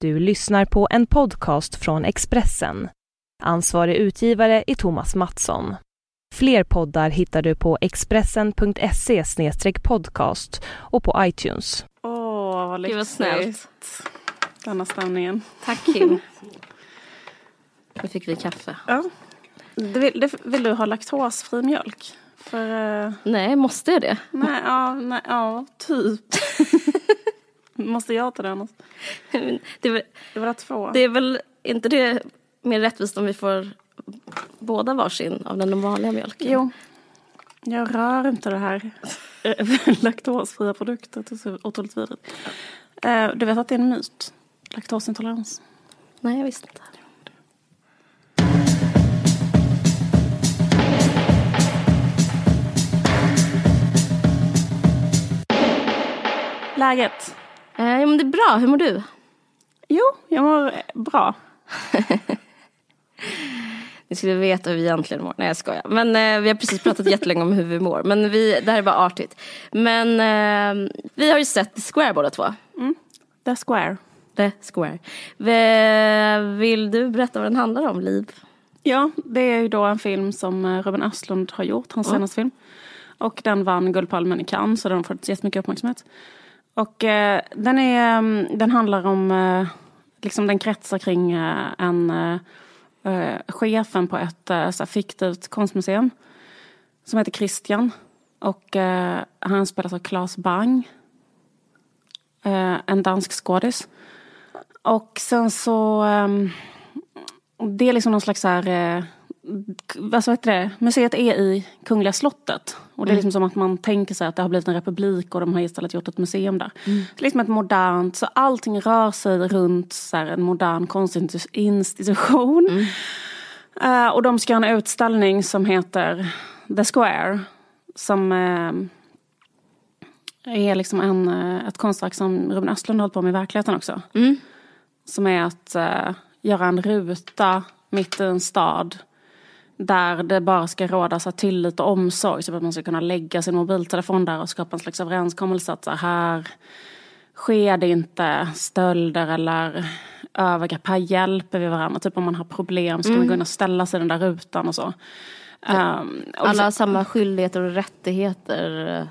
Du lyssnar på en podcast från Expressen. Ansvarig utgivare är Thomas Mattsson. Fler poddar hittar du på expressen.se podcast och på iTunes. Åh, vad Gud vad snällt. Denna stämningen. Tack Kim. Nu fick vi kaffe. Ja. Du vill, det, vill du ha laktosfri mjölk? För, eh, Nej, måste jag det? nej, ja, nej, ja, typ. Måste jag ta den? Det Det var två. det är väl inte det mer rättvist om vi får båda varsin av den vanliga mjölken? Jo. Jag rör inte det här laktosfria produkter. Det är så otroligt vidrigt. Eh, Du vet att det är en myt? Laktosintolerans. Nej, jag visste inte. Läget? Eh, ja, men det är bra. Hur mår du? Jo, jag mår bra. Ni skulle veta hur vi egentligen mår. Nej jag skojar. Men eh, vi har precis pratat jättelänge om hur vi mår. Men vi, det här är bara artigt. Men eh, vi har ju sett The Square båda två. The Square. The Square. V- vill du berätta vad den handlar om, Liv? Ja, det är ju då en film som eh, Ruben Östlund har gjort, hans senaste film. Och den vann Guldpalmen i Cannes, så den har fått jättemycket uppmärksamhet. Och eh, den, är, mm, den handlar om, eh, liksom den kretsar kring eh, en eh, eh, chefen på ett eh, så här fiktivt konstmuseum. Som heter Christian. Och eh, han spelas av Claes Bang. Eh, en dansk skådis. Och sen så... Ehm, det är liksom någon slags så här, eh, eh, vad heter det? Museet är i Kungliga slottet. Och det är liksom som att man tänker sig att det har blivit en republik och de har istället gjort ett museum där. Det är liksom ett modernt, så allting rör sig runt så här, en modern konstinstitution. Eh, och de ska ha en utställning som heter The Square. Som eh, är liksom en, eh, ett konstverk som Ruben Östlund har hållit på med i verkligheten också. Som är att göra en ruta mitt i en stad där det bara ska råda så tillit och omsorg. Så att man ska kunna lägga sin mobiltelefon där och skapa en slags överenskommelse att så här sker det inte stölder eller övergrepp. Här hjälper vi varandra. Typ om man har problem så kan man gå in och ställa sig i den där rutan och så. Um, och Alla har samma skyldigheter och rättigheter.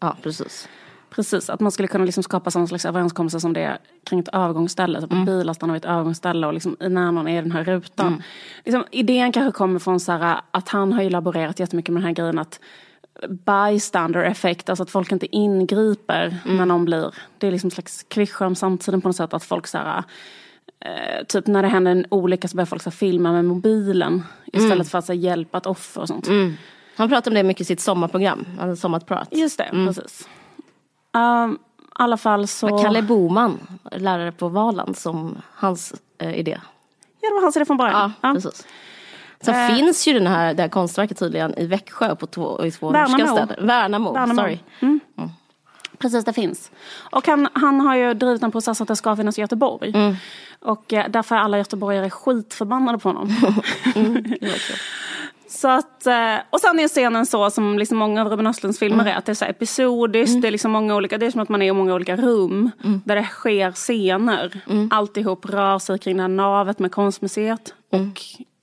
Ja, precis. Precis, att man skulle kunna liksom skapa samma slags överenskommelse som det är kring ett övergångsställe. Så att bilar stannar vid ett övergångsställe och liksom när någon är i den här rutan. Liksom, idén kanske kommer från så här, att han har ju laborerat jättemycket med den här grejen att bystander effekt, alltså att folk inte ingriper när någon blir, det är liksom en slags klyscha om samtiden på något sätt att folk så här, eh, typ när det händer en olycka så börjar folk så här, filma med mobilen istället för att så här, hjälpa ett offer och sånt. Han pratar om det mycket i sitt sommarprogram. Hade sommarprat. Just det, precis. Um, I alla fall så... Kalle Boman, lärare på Valand, som hans eh, idé. Ja, det var hans idé från början. Ja, precis. Sen Eh. finns ju den här, det här konstverket tydligen i Växjö på två, i två Värnamo. norska städer. Värnamo. Värnamo. sorry. Precis, det finns. Och han, han har ju drivit en process att det ska finnas i Göteborg. Mm. Och eh, därför är alla göteborgare skitförbannade på honom. Så att, eh, och sen är scenen så som liksom många av Ruben Östlunds filmer Mm. är. Att det är så episodiskt, det är liksom många olika, det är som att man är i många olika rum. Mm. Där det sker scener. Alltihop rör sig kring det här navet med konstmuseet. Mm. Och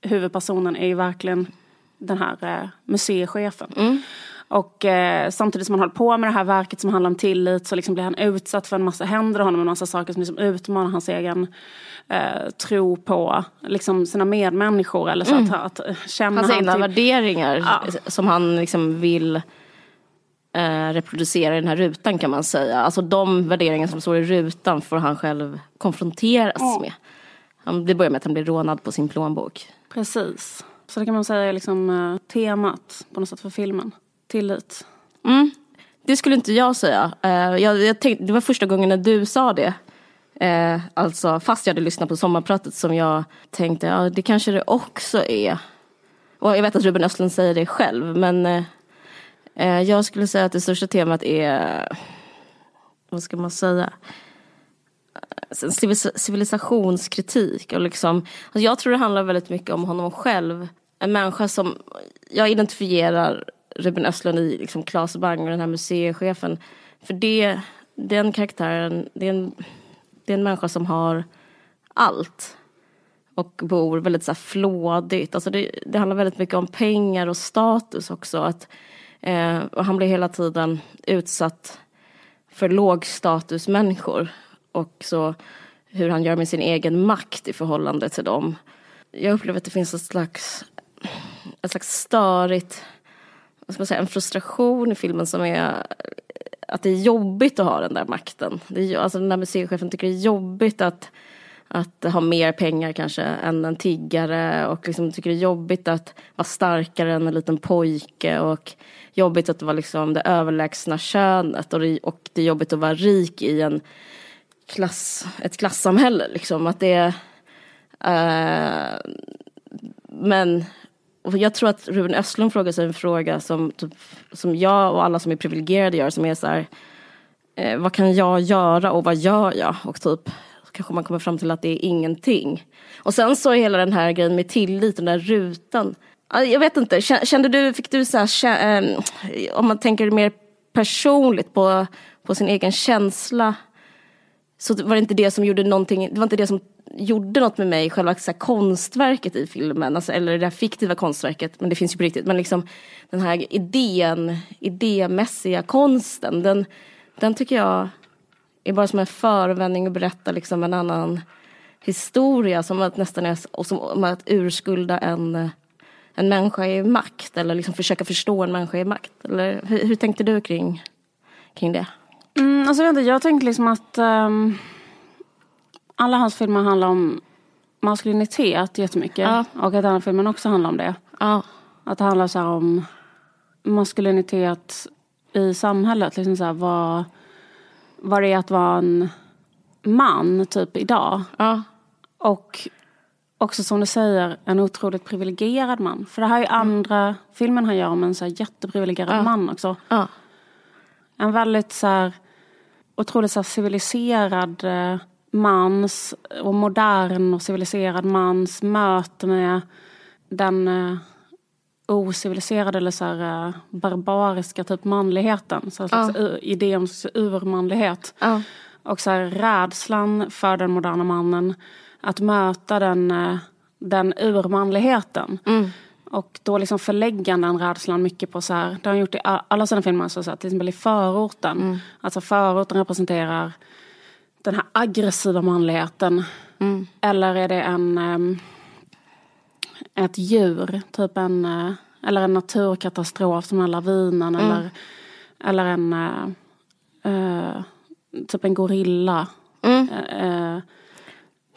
huvudpersonen är ju verkligen den här eh, museichefen. Mm. Och eh, samtidigt som han håller på med det här verket som handlar om tillit så liksom blir han utsatt för en massa, händer honom en massa saker som liksom utmanar hans egen eh, tro på liksom sina medmänniskor. Eller så att, att eh, känna Mm. Hans han egna till- värderingar Ja. som han liksom vill eh, reproducera i den här rutan kan man säga. Alltså de värderingar som står i rutan får han själv konfronteras med. Han, det börjar med att han blir rånad på sin plånbok. Precis. Så det kan man säga är liksom eh, temat på något sätt för filmen. Tillit. Mm. Det skulle inte jag säga. Uh, jag, jag tänkte, det var första gången när du sa det. Uh, alltså fast jag hade lyssnat på sommarpratet som jag tänkte, ja det kanske det också är. Och jag vet att Ruben Östlund säger det själv men eh, jag skulle säga att det största temat är, vad ska man säga? Civilisationskritik och liksom, alltså jag tror det handlar väldigt mycket om honom själv. En människa som, jag identifierar Ruben Östlund i liksom Claes Bang och den här museichefen. För det, den karaktären, det är, en, det är en människa som har allt. Och bor väldigt så här flådigt. Alltså det, det handlar väldigt mycket om pengar och status också. Att, eh, och han blir hela tiden utsatt för lågstatusmänniskor. Och så hur han gör med sin egen makt i förhållande till dem. Jag upplever att det finns ett slags, ett slags störigt, vad ska man säga, en frustration i filmen som är att det är jobbigt att ha den där makten. Det är, alltså den där museichefen tycker det är jobbigt att, att ha mer pengar kanske än en tiggare och liksom tycker det är jobbigt att vara starkare än en liten pojke och jobbigt att vara liksom det överlägsna könet och det, och det är jobbigt att vara rik i en klass, ett klassamhälle liksom. Att det är, uh, men jag tror att Ruben Östlund frågar sig en fråga som, typ, som jag och alla som är privilegierade gör som är så här, eh, vad kan jag göra och vad gör jag? Och typ kanske man kommer fram till att det är ingenting. Och sen så är hela den här grejen med tillit, den där rutan. Jag vet inte, kände du, fick du så här, eh, om man tänker mer personligt på, på sin egen känsla så var det inte det som gjorde någonting, det var inte det som gjorde något med mig, själva så här, konstverket i filmen, alltså, eller det här fiktiva konstverket, men det finns ju på riktigt, men liksom den här idén, idémässiga konsten, den, den tycker jag är bara som en förevändning att berätta liksom en annan historia, som att nästan är, och som att urskulda en, en människa i makt, eller liksom försöka förstå en människa i makt. Eller hur, hur tänkte du kring, kring det? Mm, alltså, inte, jag tänkte liksom att um, alla hans filmer handlar om maskulinitet jättemycket. Ja. Och att den här filmen också handlar om det. Ja. Att det handlar så om maskulinitet i samhället. Liksom så här, vad, vad det är att vara en man typ idag. Ja. Och också som du säger en otroligt privilegierad man. För det här är andra mm. filmen han gör om en så jätteprivilegierad man också. En väldigt så här otroligt så civiliserad eh, mans och modern och civiliserad mans möte med den uh, ociviliserade eller så här, uh, barbariska typ manligheten. Så ja. slags idé om urmanlighet. Ja. Och så här, rädslan för den moderna mannen. Att möta den, uh, den urmanligheten. Mm. Och då liksom förlägga den rädslan mycket på så här, det har han gjort i alla sina filmer, så att till exempel i förorten. Mm. Alltså förorten representerar den här aggressiva manligheten. Mm. Eller är det en um, ett djur, typ en, uh, eller en naturkatastrof som en lavinen mm. eller, eller en uh, uh, typ en gorilla. Mm.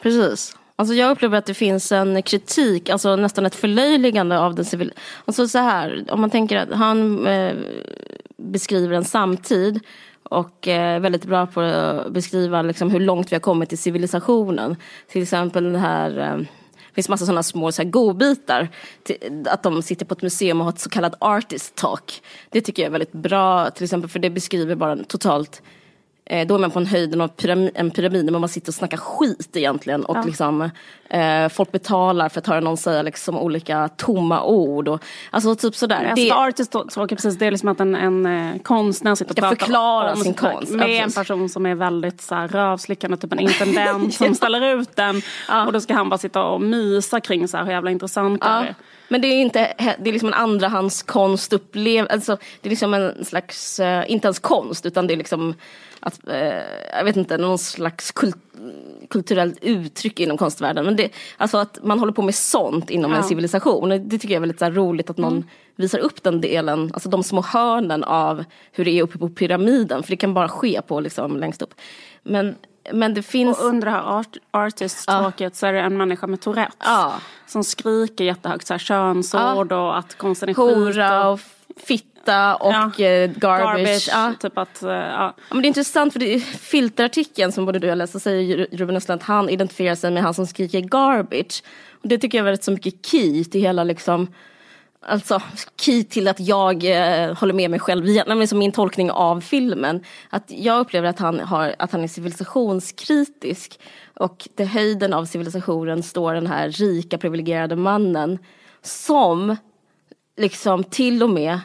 Precis. Alltså jag upplever att det finns en kritik, alltså nästan ett förlöjligande av den civila... Alltså så här, om man tänker att han eh, beskriver en samtid och är eh, väldigt bra på att beskriva liksom, hur långt vi har kommit i civilisationen. Till exempel den här eh, det finns massa sådana små så här, godbitar. att de sitter på ett museum och har ett så kallat artist talk. Det tycker jag är väldigt bra, till exempel för det beskriver bara totalt då är man på en höjd av pyramid, en pyramid men man sitter och snackar skit egentligen. Och ja. liksom, eh, folk betalar för att höra någon säga liksom olika tomma ord. Och, alltså typ sådär. Alltså, det, artist talk, precis, det är liksom att en, en eh, konstnär sitter och pratar förklara om sin konst. Med ja, en person som är väldigt så här, rövslickande, typ en intendent som ställer ut den. Ja. Och då ska han bara sitta och mysa kring så här, hur jävla intressant ja. det är. Men det är inte, det är liksom en andrahandskonstupplevelse. Alltså, det är liksom en slags, uh, inte ens konst utan det är liksom att, uh, jag vet inte, någon slags kult, kulturellt uttryck inom konstvärlden. Men det, alltså att man håller på med sånt inom ja. en civilisation. Det tycker jag är väldigt så roligt att någon mm. visar upp den delen, alltså de små hörnen av hur det är uppe på pyramiden. För det kan bara ske på liksom längst upp. Men men det finns... Och under det här art, artist-talket ja. så är det en människa med Tourettes. Ja. Som skriker jättehögt så här, könsord och att konsten är Hora och fitta och ja. Eh, garbage. garbage ja. Typ att, uh, ja. men det är intressant för det, filterartikeln som både du och jag läste säger Ruben Östlund att han identifierar sig med han som skriker garbage. Och det tycker jag är väldigt så mycket key till hela liksom alltså key till att jag eh, håller med mig själv igen, som min tolkning av filmen. Att jag upplever att han, har, att han är civilisationskritisk och till höjden av civilisationen står den här rika privilegierade mannen som liksom till och med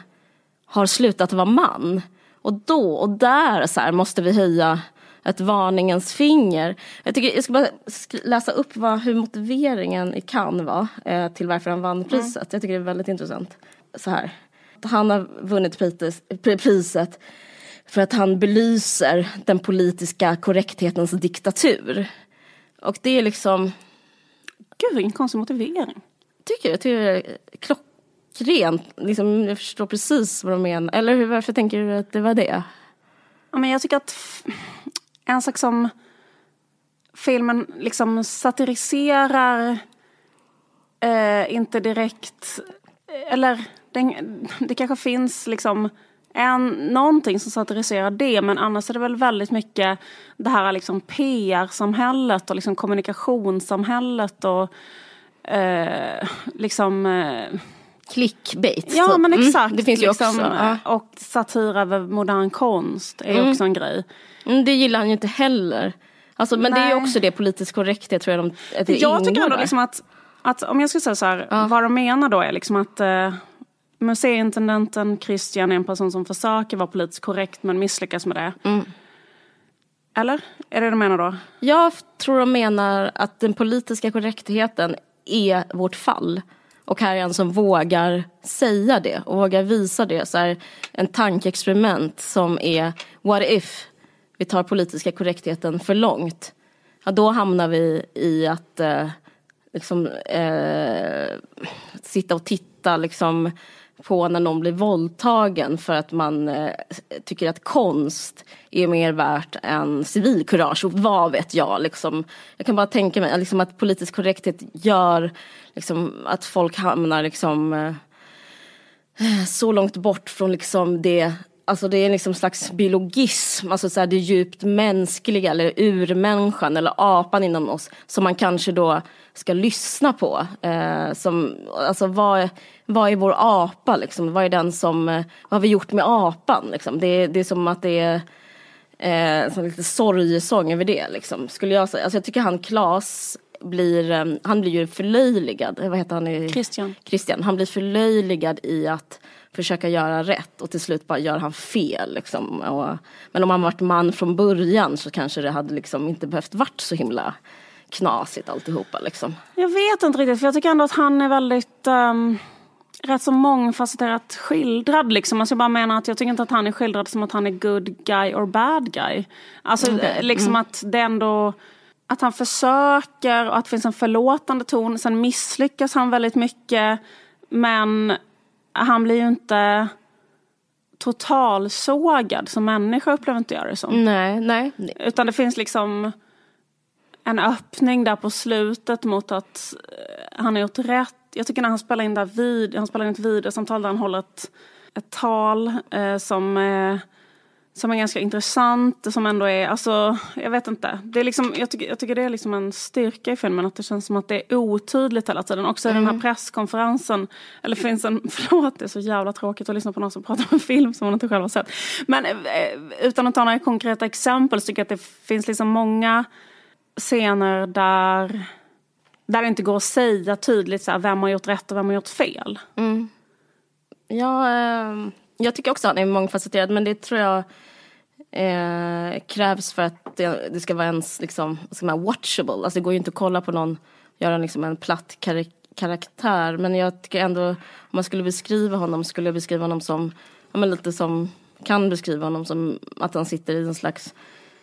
har slutat vara man. Och då och där så här, måste vi höja ett varningens finger. Jag, tycker, jag ska bara läsa upp vad, hur motiveringen i Cannes var eh, till varför han vann priset. Mm. Jag tycker det är väldigt intressant. Så här. Han har vunnit priset för att han belyser den politiska korrekthetens diktatur. Och det är liksom... Gud vilken konstig motivering. Tycker jag. Tycker det är klockrent. Liksom, jag förstår precis vad de menar. Eller hur, varför tänker du att det var det? Ja, men jag tycker att en sak som filmen liksom satiriserar eh, inte direkt, eller den, det kanske finns liksom en, någonting som satiriserar det men annars är det väl väldigt mycket det här liksom PR-samhället och liksom kommunikationssamhället och eh, liksom eh, Clickbait. Ja typ. men mm, exakt. Mm, det finns ju liksom, också. Ja. Och satir över modern konst är mm. också en grej. Mm, det gillar han ju inte heller. Alltså, men Nej. det är ju också det politiskt korrekthet tror jag de, att det Jag tycker ändå liksom att, att om jag ska säga så här, ja. vad de menar då är liksom att eh, museiintendenten Christian är en person som försöker vara politiskt korrekt men misslyckas med det. Mm. Eller? Är det det de menar då? Jag tror de menar att den politiska korrektheten är vårt fall. Och här är en som vågar säga det och vågar visa det. Så här, en tankeexperiment som är what if vi tar politiska korrektheten för långt. Ja, då hamnar vi i att eh, liksom, eh, sitta och titta liksom, på när någon blir våldtagen för att man eh, tycker att konst är mer värt än civilkurage och vad vet jag. Liksom. Jag kan bara tänka mig liksom, att politisk korrekthet gör liksom, att folk hamnar liksom, eh, så långt bort från liksom, det Alltså det är liksom slags biologism, alltså så här det djupt mänskliga eller urmänniskan eller apan inom oss som man kanske då ska lyssna på. Eh, som, alltså vad, vad är vår apa liksom? Vad är den som, eh, vad har vi gjort med apan liksom? Det, det är som att det är eh, som lite sorgesång över det liksom, skulle jag säga. Alltså jag tycker han Klas blir, eh, han blir ju förlöjligad, vad heter han? Christian. Christian. Han blir förlöjligad i att försöka göra rätt och till slut bara gör han fel. Liksom. Och, men om han varit man från början så kanske det hade liksom inte behövt varit så himla knasigt alltihopa. Liksom. Jag vet inte riktigt för jag tycker ändå att han är väldigt um, rätt så mångfacetterat skildrad. Liksom. Alltså jag bara menar att jag tycker inte att han är skildrad som att han är good guy or bad guy. Alltså okay. liksom mm. att det ändå att han försöker och att det finns en förlåtande ton. Sen misslyckas han väldigt mycket. Men han blir ju inte totalsågad som människa upplever inte jag det som. Nej, nej. Utan det finns liksom en öppning där på slutet mot att eh, han har gjort rätt. Jag tycker när han spelar in där vid, han spelar in ett videosamtal där han håller ett, ett tal eh, som eh, som är ganska intressant, som ändå är, alltså, jag vet inte. Det är liksom, jag, tycker, jag tycker det är liksom en styrka i filmen, att det känns som att det är otydligt hela tiden. Också mm. i den här mm. presskonferensen, eller finns en, förlåt det är så jävla tråkigt att lyssna på någon som pratar om en film som man inte själv har sett. Men eh, utan att ta några konkreta exempel så tycker jag att det finns liksom många scener där, där det inte går att säga tydligt så här, vem har gjort rätt och vem har gjort fel. Mm. Ja, eh, jag tycker också att han är mångfacetterad men det tror jag eh, krävs för att det, det, ska vara ens liksom, ska man, watchable. Alltså det går ju inte att kolla på någon, göra liksom en platt kar karaktär. Men jag tycker ändå, om man skulle beskriva honom, skulle jag beskriva honom som, ja, men lite som, kan beskriva honom som att han sitter i en slags,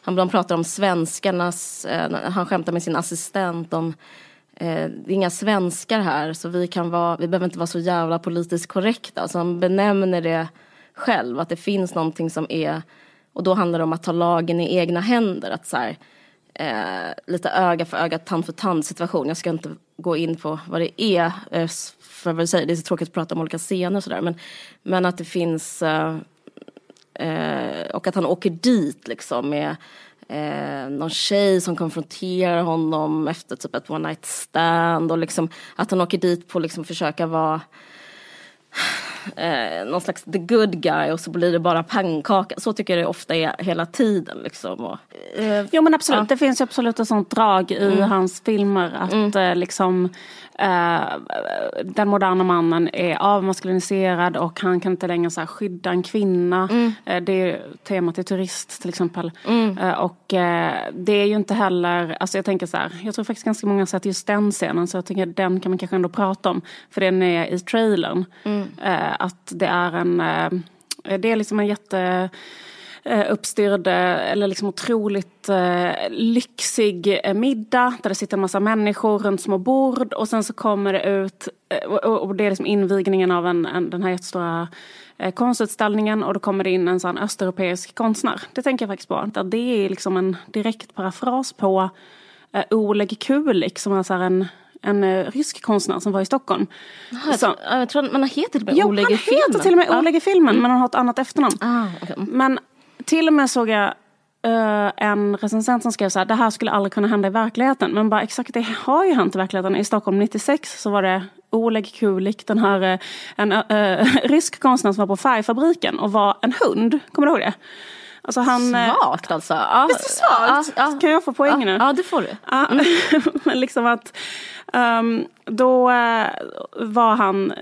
han, de pratar om svenskarnas, eh, han skämtar med sin assistent om eh, det är inga svenskar här så vi kan vara, vi behöver inte vara så jävla politiskt korrekta. Alltså han benämner det själv, att det finns någonting som är och då handlar det om att ta lagen i egna händer. Att så här, eh, lite öga för öga, tand för tand situation. Jag ska inte gå in på vad det är. Eh, för vad säger, det är så tråkigt att prata om olika scener och sådär. Men, men att det finns eh, eh, och att han åker dit liksom med eh, någon tjej som konfronterar honom efter typ ett one night stand och liksom att han åker dit på liksom försöka vara eh, någon slags the good guy och så blir det bara pannkaka. Så tycker jag det ofta är hela tiden. Liksom. Och, eh, jo men absolut, ja. det finns absolut ett sånt drag i mm. hans filmer att mm. eh, liksom Uh, den moderna mannen är avmaskuliniserad och han kan inte längre så skydda en kvinna. Mm. Uh, det är temat i Turist till exempel. Mm. Och det är ju inte heller, alltså jag tänker så här, jag tror faktiskt ganska många har sett just den scenen så jag tänker den kan man kanske ändå prata om. För den är i trailern. Mm. Eh, att det är en, eh, det är liksom en jätte eh, uppstyrd eller liksom otroligt eh, lyxig eh, middag där det sitter en massa människor runt små bord och sen så kommer det ut och det är liksom invigningen av en, en, den här jättestora konstutställningen och då kommer det in en sån östeuropeisk konstnär. Det tänker jag faktiskt på. Det är liksom en direkt parafras på Oleg Kulik som är så en en rysk konstnär som var i Stockholm. Aha, så, jag tror man heter till och med Oleg i filmen. heter till och med Oleg i filmen mm. men han har ett annat efternamn. Ah, okay. Men till och med såg jag uh, en recensent som skrev så här, det här skulle aldrig kunna hända i verkligheten. Men bara exakt det har ju hänt i verkligheten. I Stockholm 96 så var det Oleg Kulik, den här uh, en uh, rysk konstnär som var på färgfabriken och var en hund. Kommer du ihåg det? Alltså han, svagt alltså. Ja, Visst är det svagt? Ja, ja, kan jag få poäng ja, nu? Ja, det får du. Mm. men liksom att um, då uh, var han,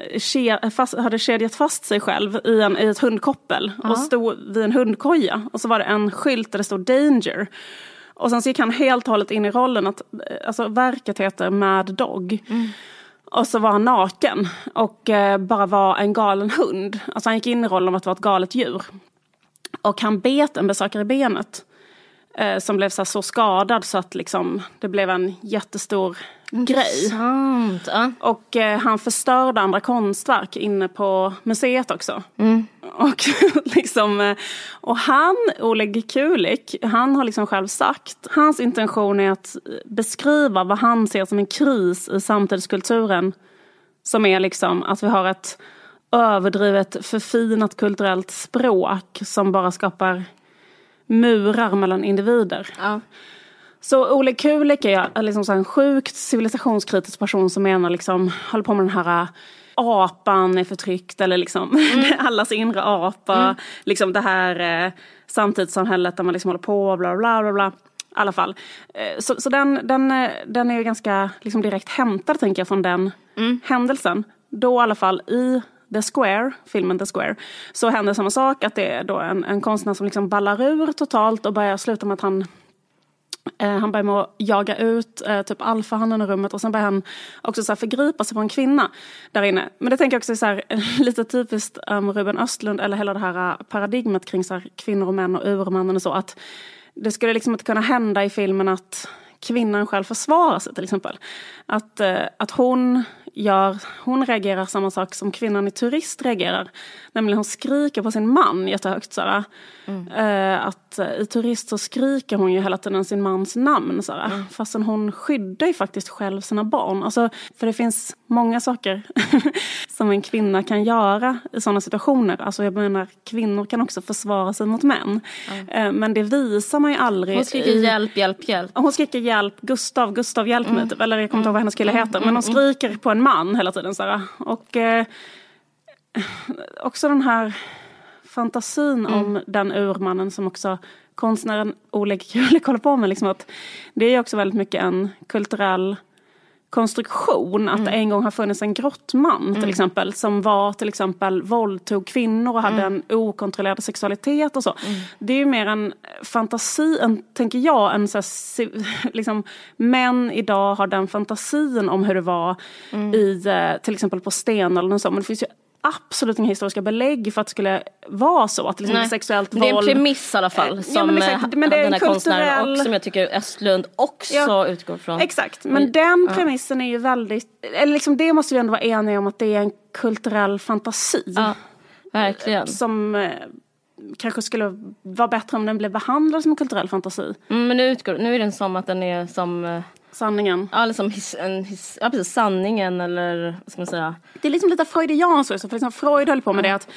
fast, hade kedjat fast sig själv i, en, i ett hundkoppel och stod vid en hundkoja. Och så var det en skylt där det stod danger. Och sen så gick han helt och hållet in i rollen att, alltså verket heter Mad Dog. Mm. Och så var han naken och eh, bara var en galen hund. Alltså han gick in i rollen av att vara ett galet djur. Och han bet en besökare i benet. Eh, som blev så, så skadad så att liksom, det blev en jättestor grej. Ja. Och eh, han förstörde andra konstverk inne på museet också. Mm. Och, liksom, eh, och han, Oleg Kulik, han har liksom själv sagt, hans intention är att beskriva vad han ser som en kris i samtidskulturen. Som är liksom att vi har ett överdrivet förfinat kulturellt språk som bara skapar murar mellan individer. Ja. Så Oleg Kulik är liksom så en sjukt civilisationskritisk person som menar liksom, håller på med den här äh, apan är förtryckt eller liksom mm. allas inre apa. Mm. Liksom det här eh, samtidssamhället där man liksom håller på bla bla bla bla. I alla fall. Eh, så, så den, den, den är ju ganska liksom direkt hämtad tänker jag från den mm. händelsen. Då i alla fall i The Square, filmen The Square, så händer samma sak. Att det är då en, en konstnär som liksom ballar ur totalt och börjar sluta med att han eh, han börjar med att jaga ut eh, typ alfahannen i rummet och sen börjar han också så här förgripa sig på en kvinna där inne. Men det tänker jag också är så här, lite typiskt um, Ruben Östlund eller hela det här eh, paradigmet kring så här, kvinnor och män och urmannen och så. Att det skulle liksom inte kunna hända i filmen att kvinnan själv försvarar sig till exempel. Att, eh, att hon gör, hon reagerar samma sak som kvinnan i Turist reagerar. Nämligen hon skriker på sin man jättehögt. Sådär. Mm. Uh, att uh, i Turist så skriker hon ju hela tiden sin mans namn. Sådär. Mm. Fastän hon skyddar ju faktiskt själv sina barn. Alltså, för det finns många saker som en kvinna kan göra i sådana situationer. Alltså jag menar kvinnor kan också försvara sig mot män. Mm. Uh, men det visar man ju aldrig. Hon skriker i... hjälp, hjälp, hjälp. Hon skriker hjälp, Gustav, Gustav hjälp mig. Mm. Typ. Eller jag kommer inte ihåg vad hennes kille mm. heter. Men hon mm. skriker på en man hela tiden. Sådär. Och också den här fantasin mm. om den urmannen som också konstnären Oleg Kulik håller på med. Liksom att det är också väldigt mycket en kulturell konstruktion. Att mm. det en gång har funnits en grottman till mm. exempel som var till exempel våldtog kvinnor och hade mm. en okontrollerad sexualitet och så. Mm. Det är ju mer en fantasi, en, tänker jag, en så här, liksom, män idag har den fantasin om hur det var mm. i eh, till exempel på Stenåldern och så. Men det finns ju absolut inga historiska belägg för att det skulle vara så. Att liksom sexuellt våld... Det är en premiss i alla fall. Som ja, men exakt, men det är den här kulturell... och som jag tycker Östlund också ja, utgår från. Exakt, men mm. den premissen är ju väldigt, eller liksom det måste vi ändå vara eniga om att det är en kulturell fantasi. Ja, verkligen. Som eh, kanske skulle vara bättre om den blev behandlad som en kulturell fantasi. Mm, men nu, utgår, nu är den som att den är som eh, Sanningen. Ja, liksom his, en his, ja, precis, sanningen eller vad ska man säga. Det är liksom lite freudianskt också, för liksom Freud höll på med mm. det att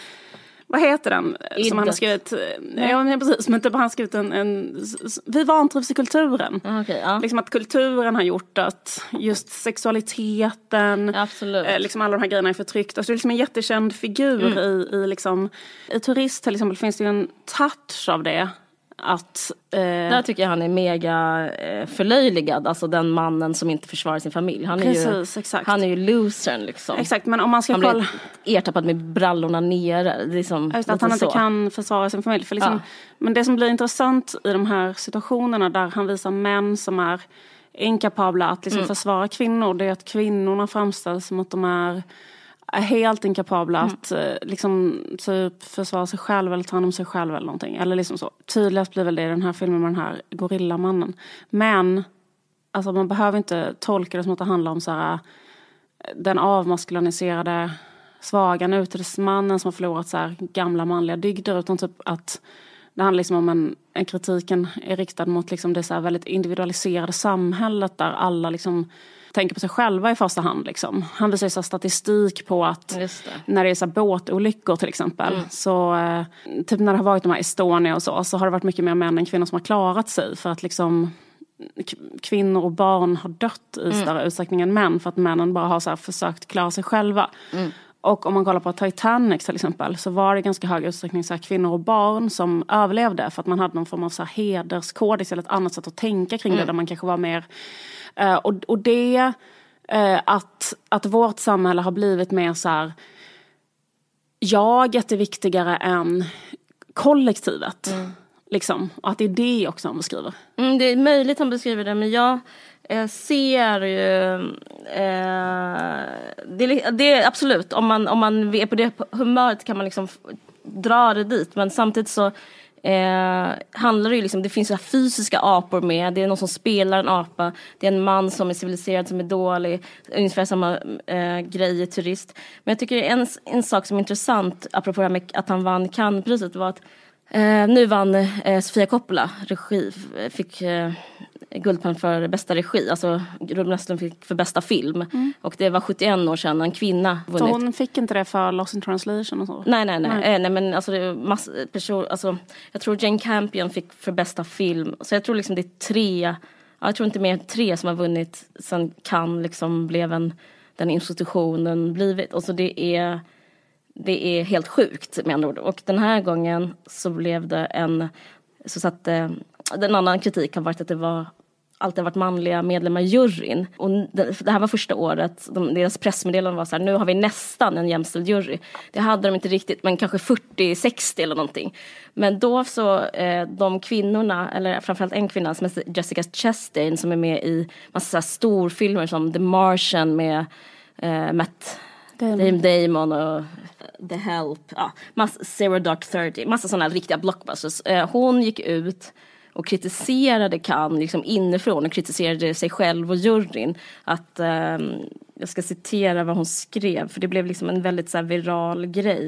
vad heter den? Iddet. Som han har skrivit, ja men precis, men typ han har skrivit en, en vi vantrivs i kulturen. Okay, ja. Liksom att kulturen har gjort att just sexualiteten, Absolut. Eh, liksom alla de här grejerna är förtryckta. Alltså det är liksom en jättekänd figur mm. i, i liksom, i Turist till exempel finns det ju en touch av det att... Eh... Där tycker jag han är mega eh, förlöjligad, alltså den mannen som inte försvarar sin familj. Han är Precis, ju, exakt. Han är ju losern liksom. Exakt, men om man ska han kolla... blir ertappad med brallorna nere. Liksom, Just att han inte kan försvara sin familj. För liksom, ja. Men det som blir intressant i de här situationerna där han visar män som är inkapabla att liksom mm. försvara kvinnor, det är att kvinnorna framställs som att de är är helt inkapabla mm. att eh, liksom, typ försvara sig själv eller ta hand om sig själv eller någonting. Eller liksom så. Tydligast blir väl det i den här filmen med den här gorillamannen. Men alltså, man behöver inte tolka det som att det handlar om så här, den avmaskuliniserade svaga nutidsmannen som har förlorat så här, gamla manliga dygder. Utan typ att det handlar liksom om en, en kritiken är riktad mot liksom det så väldigt individualiserade samhället där alla liksom tänker på sig själva i första hand. Liksom. Han visar så statistik på att det. när det är så båtolyckor till exempel, mm. så eh, typ när det har varit de här Estonia och så, så har det varit mycket mer män än kvinnor som har klarat sig för att liksom kvinnor och barn har dött i mm. större utsträckning än män för att männen bara har så försökt klara sig själva. Mm. Och om man kollar på Titanic till exempel så var det ganska hög utsträckning så kvinnor och barn som överlevde för att man hade någon form av så här hederskodex eller ett annat sätt att tänka kring mm. det där man kanske var mer Uh, och, och det, uh, att, att vårt samhälle har blivit mer så här, jaget är viktigare än kollektivet. Mm. Liksom. Och att det är det också han beskriver. Mm, det är möjligt han beskriver det men jag eh, ser ju... Eh, det, det, är absolut, om man, om man är på det humöret kan man liksom dra det dit men samtidigt så eh, handlar det ju liksom, det finns så fysiska apor med, det är någon som spelar en apa, det är en man som är civiliserad som är dålig, ungefär samma eh, grej i Turist. Men jag tycker en, en sak som är intressant, apropå det här med att han vann Cannespriset, var att Eh, nu vann eh, Sofia Coppola, regi, fick eh, Guldpalmen för bästa regi, alltså Ruben Östlund fick för bästa film. Mm. Och det var 71 år sedan en kvinna vunnit. Så hon fick inte det för Lost in translation och så? Nej, nej, nej. nej. Eh, nej men alltså, mass, person, alltså, jag tror Jane Campion fick för bästa film. Så jag tror liksom det är tre, ja, jag tror inte mer än tre som har vunnit sen Cannes liksom blev en, den institutionen blivit. Och så det är det är helt sjukt med andra ord. Och den här gången så blev det en, så satt den annan kritik har varit att det var alltid varit manliga medlemmar i juryn. Och det, här var första året, de, deras pressmeddelande var så här, nu har vi nästan en jämställd jury. Det hade de inte riktigt, men kanske 40-60 eller någonting. Men då så, eh, de kvinnorna, eller framförallt en kvinna som heter Jessica Chastain som är med i massa storfilmer som The Martian med eh, Matt Damon. Damon och The Help, ja, massa, Zero Dark Thirty, massa sådana riktiga blockbusters. Eh, hon gick ut och kritiserade Cannes liksom inifrån och kritiserade sig själv och juryn. Att, eh, jag ska citera vad hon skrev, för det blev liksom en väldigt så här, viral grej.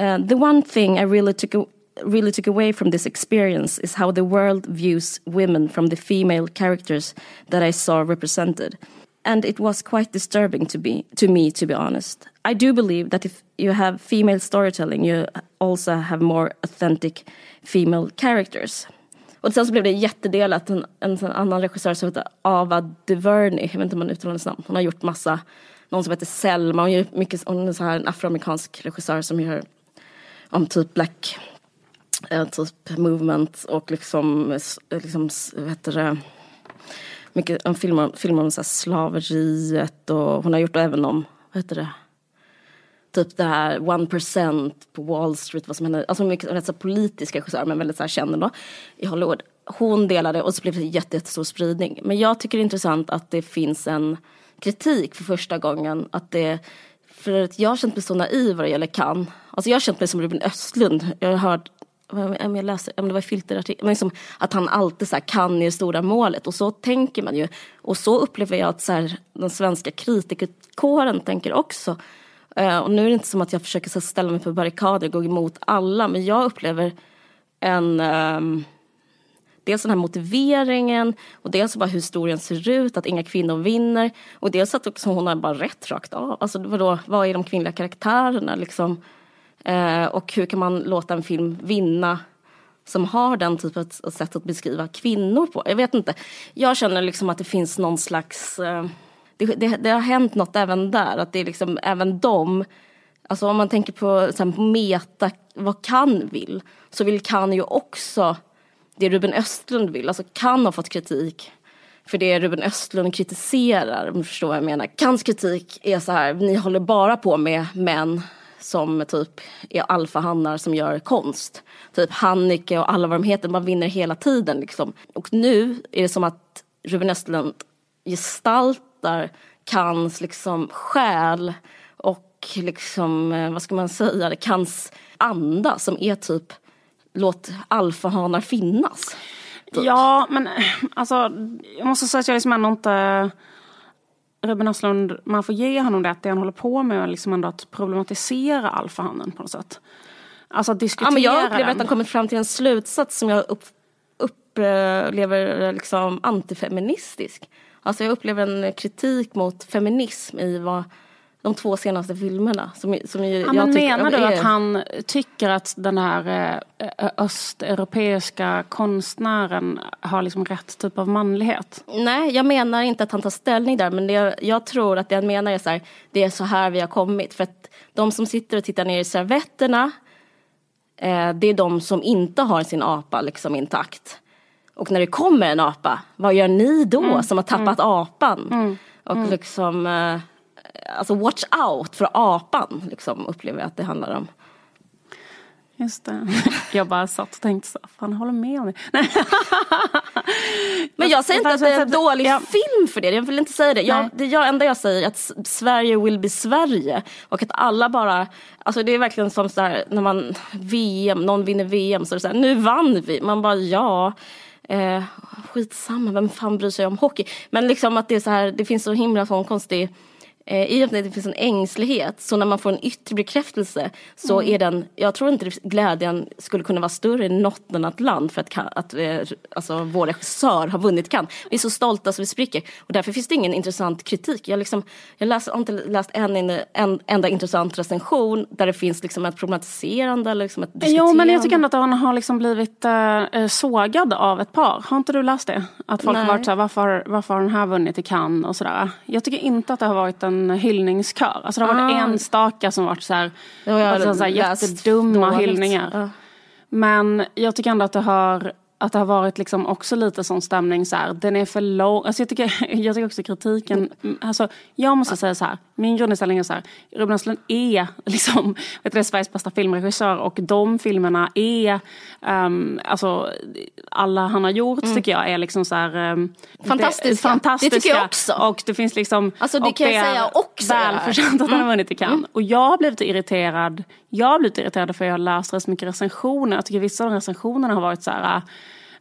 Uh, the one thing I really took, really took away from this experience is how the world views women from the female characters that I saw represented. and it was quite disturbing to be to me to be honest i do believe that if you have female storytelling you also have more authentic female characters och sen så blev det jättedelat. En, en, en annan regissör som heter Ava DuVernay. Jag vet inte om man uttalar hennes namn. Hon har gjort massa. Någon som heter Selma. Hon, gör mycket, hon är så här en afroamerikansk regissör som gör om typ black eh, typ movement och liksom, liksom vad heter det? Mycket, en film om, film om så slaveriet och hon har gjort även om, vad heter det? Typ det här 1 % på Wall Street, vad som hände. Alltså mycket rätt så politisk regissör men väldigt så här känd då i Hollywood. Hon delade och så blev det jättestor spridning. Men jag tycker det är intressant att det finns en kritik för första gången. Att det, för att jag har känt mig så naiv vad det gäller Cannes. Alltså jag har känt mig som Ruben Östlund. Jag har hört om jag läser, om det var filterartikel, men liksom att han alltid så här kan det stora målet och så tänker man ju. Och så upplever jag att så här, den svenska kritikerkåren tänker också. Eh, och nu är det inte som att jag försöker så ställa mig på barrikader och gå emot alla, men jag upplever en um, Dels den här motiveringen och dels bara hur historien ser ut, att inga kvinnor vinner. Och dels att också hon har bara rätt rakt av. Alltså vadå, vad är de kvinnliga karaktärerna liksom? Eh, och hur kan man låta en film vinna som har den typen av sätt att beskriva kvinnor på. Jag vet inte. Jag känner liksom att det finns någon slags... Eh, det, det, det, har hänt något även där. Att det är liksom även de... Alltså om man tänker på så här, meta, vad kan vill. Så vill kan ju också det Ruben Östlund vill. Alltså kan ha fått kritik för det Ruben Östlund kritiserar, om du förstår vad jag menar. Kans kritik är så här, ni håller bara på med män som typ är alfahannar som gör konst. Typ Hannike och alla vad de heter, man vinner hela tiden liksom. Och nu är det som att Ruben Östlund gestaltar Kans liksom själ och liksom, eh, vad ska man säga, Kans anda som är typ låt alfahanar finnas. Typ. Ja, men alltså jag måste säga att jag liksom ändå inte Ruben Östlund, man får ge honom det att det han håller på med är liksom ändå att problematisera alfahannen på något sätt. Alltså att diskutera ja, men Jag upplever den. att han kommit fram till en slutsats som jag upp, upplever liksom antifeministisk. Alltså jag upplever en kritik mot feminism i vad de två senaste filmerna. Som, som ja, jag men menar du att han tycker att den här eh, östeuropeiska konstnären har liksom rätt typ av manlighet? Nej, jag menar inte att han tar ställning där. Men det, jag tror att det han menar är så här, det är så här vi har kommit. För att de som sitter och tittar ner i servetterna, eh, det är de som inte har sin apa liksom intakt. Och när det kommer en apa, vad gör ni då mm. som har tappat mm. apan? Mm. Och mm. liksom eh, alltså watch out för apan, liksom, upplever jag att det handlar om. Just det. Jag bara satt och tänkte så, fan håller med om det. Men jag säger inte att det är en dålig ja. film för det, jag vill inte säga det. Jag, det jag, enda jag säger är att Sverige will be Sverige. Och att alla bara, alltså det är verkligen som så här, när man VM, någon vinner VM så är det så här, nu vann vi. Man bara ja. Eh, skitsamma, vem fan bryr sig om hockey? Men liksom att det är så här, det finns så himla sån konstig i och med att det finns en ängslighet, så när man får en yttre bekräftelse så mm. är den, jag tror inte glädjen skulle kunna vara större i något annat land för att, att eh, alltså, vår regissör har vunnit kan. Vi är så stolta så vi spricker och därför finns det ingen intressant kritik. Jag, liksom, jag läser, har inte läst en, en enda intressant recension där det finns liksom ett problematiserande eller liksom ett Jo men jag tycker ändå att han har liksom blivit äh, sågad av ett par. Har inte du läst det? Att folk Nej. har varit såhär, varför, varför har den här vunnit i Cannes och sådär. Jag tycker inte att det har varit en en hyllningskör. Alltså det har varit ah. enstaka som varit så här, ja, alltså så här jättedumma hyllningar. Ja. Men jag tycker ändå att det har att det har varit liksom också lite sån stämning så här, den är för lång. Alltså jag, tycker, jag tycker också kritiken, alltså jag måste säga så här, min grundinställning är så här, Ruben Östlund är liksom, vet du, Sveriges bästa filmregissör och de filmerna är, um, alltså alla han har gjort mm. tycker jag är liksom så här um, fantastiska. Det, fantastiska. Det tycker jag också. Och det finns liksom, alltså det kan jag säga också. Välförtjänt att han har mm. vunnit i Cannes. Mm. Och jag har blivit irriterad, jag har blivit irriterad för jag har läst rätt mycket recensioner. Jag tycker vissa av de recensionerna har varit så här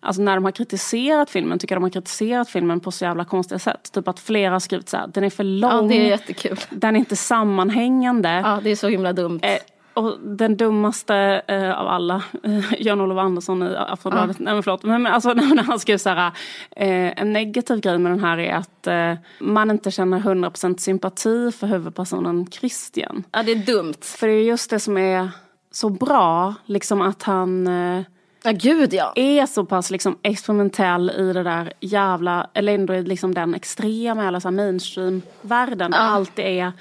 Alltså när de har kritiserat filmen tycker jag de har kritiserat filmen på så jävla konstiga sätt. Typ att flera har skrivit så här, den är för lång. Ja, det är jättekul. Den är inte sammanhängande. Ja, det är så himla dumt. Eh, och den dummaste eh, av alla, eh, Jan-Olof Andersson i Aftonbladet, ja. nej men förlåt, men, men alltså när han skrev så här, eh, en negativ grej med den här är att eh, man inte känner 100% sympati för huvudpersonen Christian. Ja det är dumt. För det är just det som är så bra, liksom att han eh, Ja, gud ja. Är så pass liksom experimentell i det där jävla, eller ändå i liksom den extrema eller så mainstream-världen. Ja. Allt är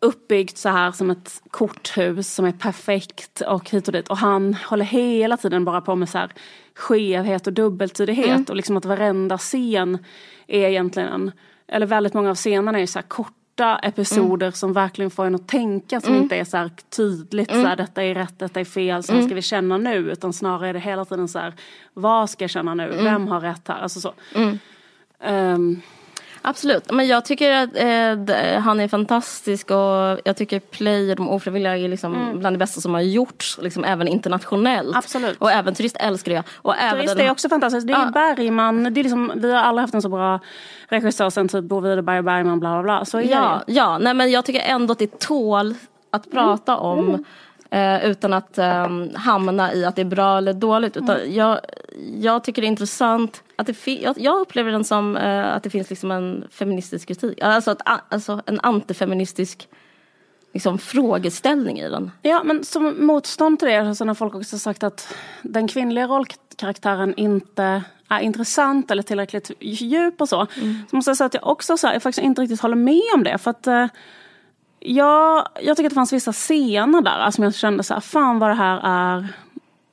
uppbyggt så här som ett korthus som är perfekt och hit och dit. Och han håller hela tiden bara på med så här skevhet och dubbeltydighet. Mm. Och liksom att varenda scen är egentligen, eller väldigt många av scenerna är så här kort korta episoder mm. som verkligen får en att tänka som mm. inte är så här tydligt mm. så här, detta är rätt, detta är fel, så här mm. ska vi känna nu utan snarare är det hela tiden så här vad ska jag känna nu, mm. vem har rätt här, alltså så. Um, Absolut, men jag tycker att eh, han är fantastisk och jag tycker Play och de ofrivilliga är liksom mm. bland det bästa som har gjorts, liksom även internationellt. Absolut. Och även Turist älskar jag. Och turist även är också fantastiskt. Det är ja. Bergman, det är liksom, vi har aldrig haft en så bra regissör sen typ Bo Widerberg och Bergman bla bla bla. Så ja, det. ja, nej men jag tycker ändå att det tål att prata mm. om. Mm. Eh, utan att eh, hamna i att det är bra eller dåligt. Utan mm. jag, jag tycker det är intressant att det jag, jag upplever den som eh, att det finns liksom en feministisk kritik. Alltså, att, alltså en antifeministisk liksom, frågeställning i den. Ja, men som motstånd till det så har folk också sagt att den kvinnliga rollkaraktären inte är intressant eller tillräckligt djup och så. Mm. Så måste jag säga att jag också så här, jag faktiskt inte riktigt håller med om det. För att eh, jag, tycker att det fanns vissa scener där alltså, som jag kände så här, fan vad det här är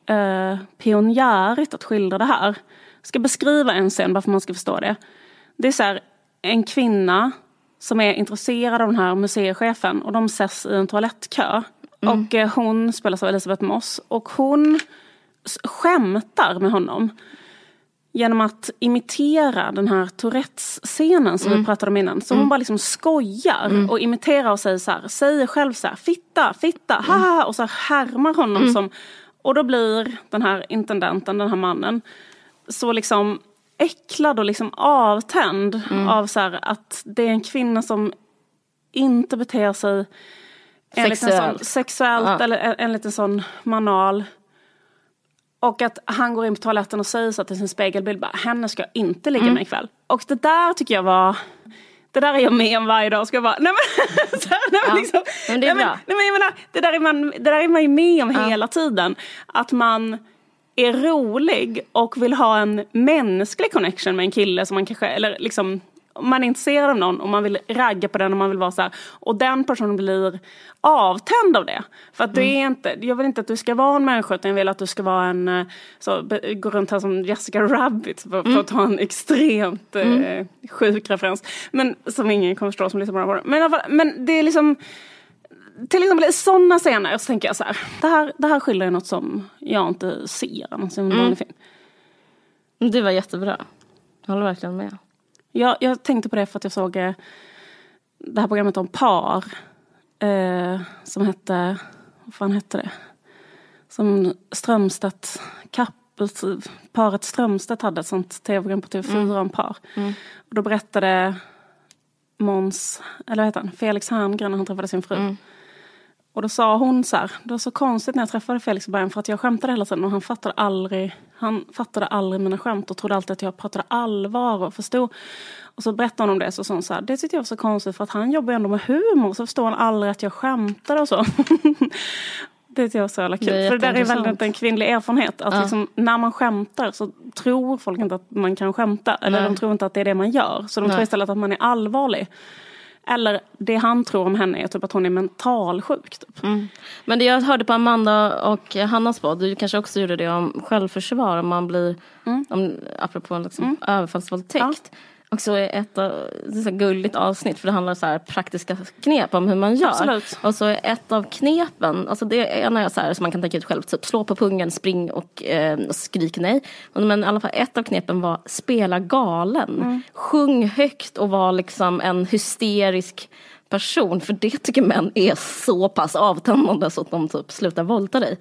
eh, pionjärigt att skildra det här. Jag ska beskriva en scen bara för att man ska förstå det. Det är så här, en kvinna som är intresserad av den här museichefen och de ses i en toalettkö. Mm. Och eh, hon spelas av Elisabeth Moss och hon skämtar med honom. Genom att imitera den här Tourettes-scenen som mm. vi pratade om innan. Så mm. hon bara liksom skojar mm. och imiterar och säger så här, säger själv så här, fitta, fitta, haha och så här härmar honom mm. som och då blir den här intendenten, den här mannen, så liksom äcklad och liksom avtänd mm. av så här, att det är en kvinna som inte beter sig enligt sexuellt, en sån, sexuellt ja. eller enligt en sån manual. Och att han går in på toaletten och säger så till sin spegelbild, bara, henne ska jag inte ligga mm. med ikväll. Och det där tycker jag var det där är jag med om varje dag. Ska jag bara, nej men, här, nej, men, liksom, men det är nej, bra. Men, nej, men jag menar, det, där är man, det där är man ju med om ja. hela tiden. Att man är rolig och vill ha en mänsklig connection med en kille som man kanske, eller liksom om man är intresserad av någon och man vill ragga på den och man vill vara så här, och den personen blir avtänd av det. För att mm. du är inte, jag vill inte att du ska vara en människa utan jag vill att du ska vara en, eh, så, gå runt här som Jessica Rabbit för, mm. för att ta en extremt mm. eh, sjuk referens. Men som ingen kommer förstå som lyssnar på det. Men, men det är liksom till exempel i sådana scener så tänker jag så här, det här, det här skildrar något som jag inte ser annars i en vanlig film. Det var jättebra. Jag håller verkligen med. Jag, jag tänkte på det för att jag såg eh, det här programmet om par. Eh, som hette, vad fan hette det? Som Strömstedt, Kappels, paret Strömstedt hade ett sånt tv-program på TV4 mm. om par. Mm. Och då berättade Måns, eller vad heter han, Felix Herngren när han träffade sin fru. Mm. Och då sa hon så här, det var så konstigt när jag träffade Felix i början för att jag skämtade hela tiden och han fattade aldrig, han fattade aldrig mina skämt och trodde alltid att jag pratade allvar och förstod. Och så berättade hon om det så sa hon så här, det tyckte jag var så konstigt för att han jobbar ändå med humor så förstår han aldrig att jag skämtar och så. det tyckte jag var så jävla kul. Det för det där är väldigt en kvinnlig erfarenhet. Att ja. liksom, när man skämtar så tror folk inte att man kan skämta. Eller Nej. de tror inte att det är det man gör. Så de Nej. tror istället att man är allvarlig. Eller det han tror om henne är typ att hon är mentalsjuk. Typ. Mm. Men det jag hörde på Amanda och Hannas podd, du kanske också gjorde det om självförsvar om man blir, mm. om, apropå liksom mm. överfallsvåldtäkt. Ja också ett så gulligt avsnitt för det handlar om praktiska knep om hur man gör. Absolut. Och så ett av knepen, alltså det är en så här som man kan tänka ut själv, typ slå på pungen, spring och, eh, skrik nej. Men i alla fall ett av knepen var spela galen. Mm. Sjung högt och var liksom en hysterisk person. För det tycker män är så pass avtändande så att de typ slutar våldta dig.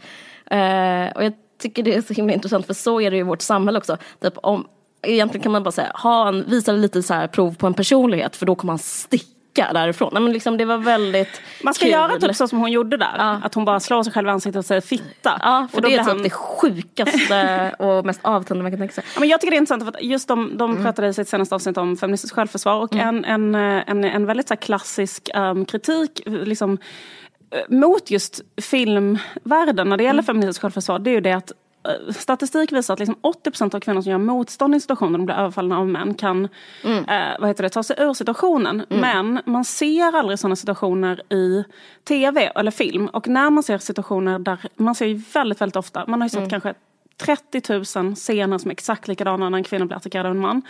Eh, och jag tycker det är så himla intressant för så är det i vårt samhälle också. Typ om egentligen kan man bara säga, ha en, visa lite så här prov på en personlighet för då kommer man sticka därifrån. Nej, men liksom, det var väldigt Man ska kul. göra typ så som hon gjorde där. Ja. Att hon bara slår sig själv i ansiktet och säger fitta. Ja, för och det är typ han... det sjukaste och mest avtändande man kan tänka sig. Ja, men jag tycker det är intressant för att just de, de mm. pratade i sitt senaste avsnitt om feministiskt självförsvar och mm. en, en, en, en väldigt så klassisk um, kritik liksom, eh, mot just filmvärlden när det gäller mm. feministiskt självförsvar det är ju det att statistik visar att liksom 80% av kvinnor som gör motstånd i situationer de blir överfallna av män kan mm. eh, vad heter det, ta sig ur situationen. Mm. Men man ser aldrig sådana situationer i tv eller film. Och när man ser situationer där, man ser ju väldigt, väldigt ofta, man har ju sett mm. kanske 30 000 scener som är exakt likadana när en kvinna blir attackerad av en man.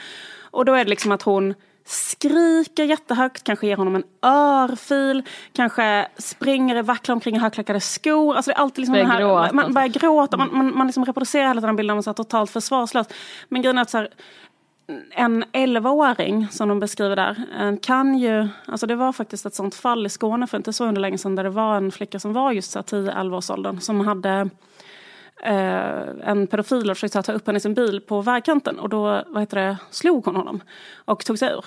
Och då är det liksom att hon skriker jättehögt, kanske ger honom en örfil, kanske springer, vacklar omkring i högklackade skor. Alltså det är alltid liksom börjar här, gråta. man börjar gråta, man, man, man liksom reproducerar hela den bilden av att totalt försvarslös. Men grejen är att så här, en 11-åring som de beskriver där kan ju, alltså det var faktiskt ett sånt fall i Skåne för inte så under länge sedan där det var en flicka som var just 10-11 års åldern som hade eh, en pedofil och försökte ta upp henne i sin bil på vägkanten och då vad heter det, slog hon honom och tog sig ur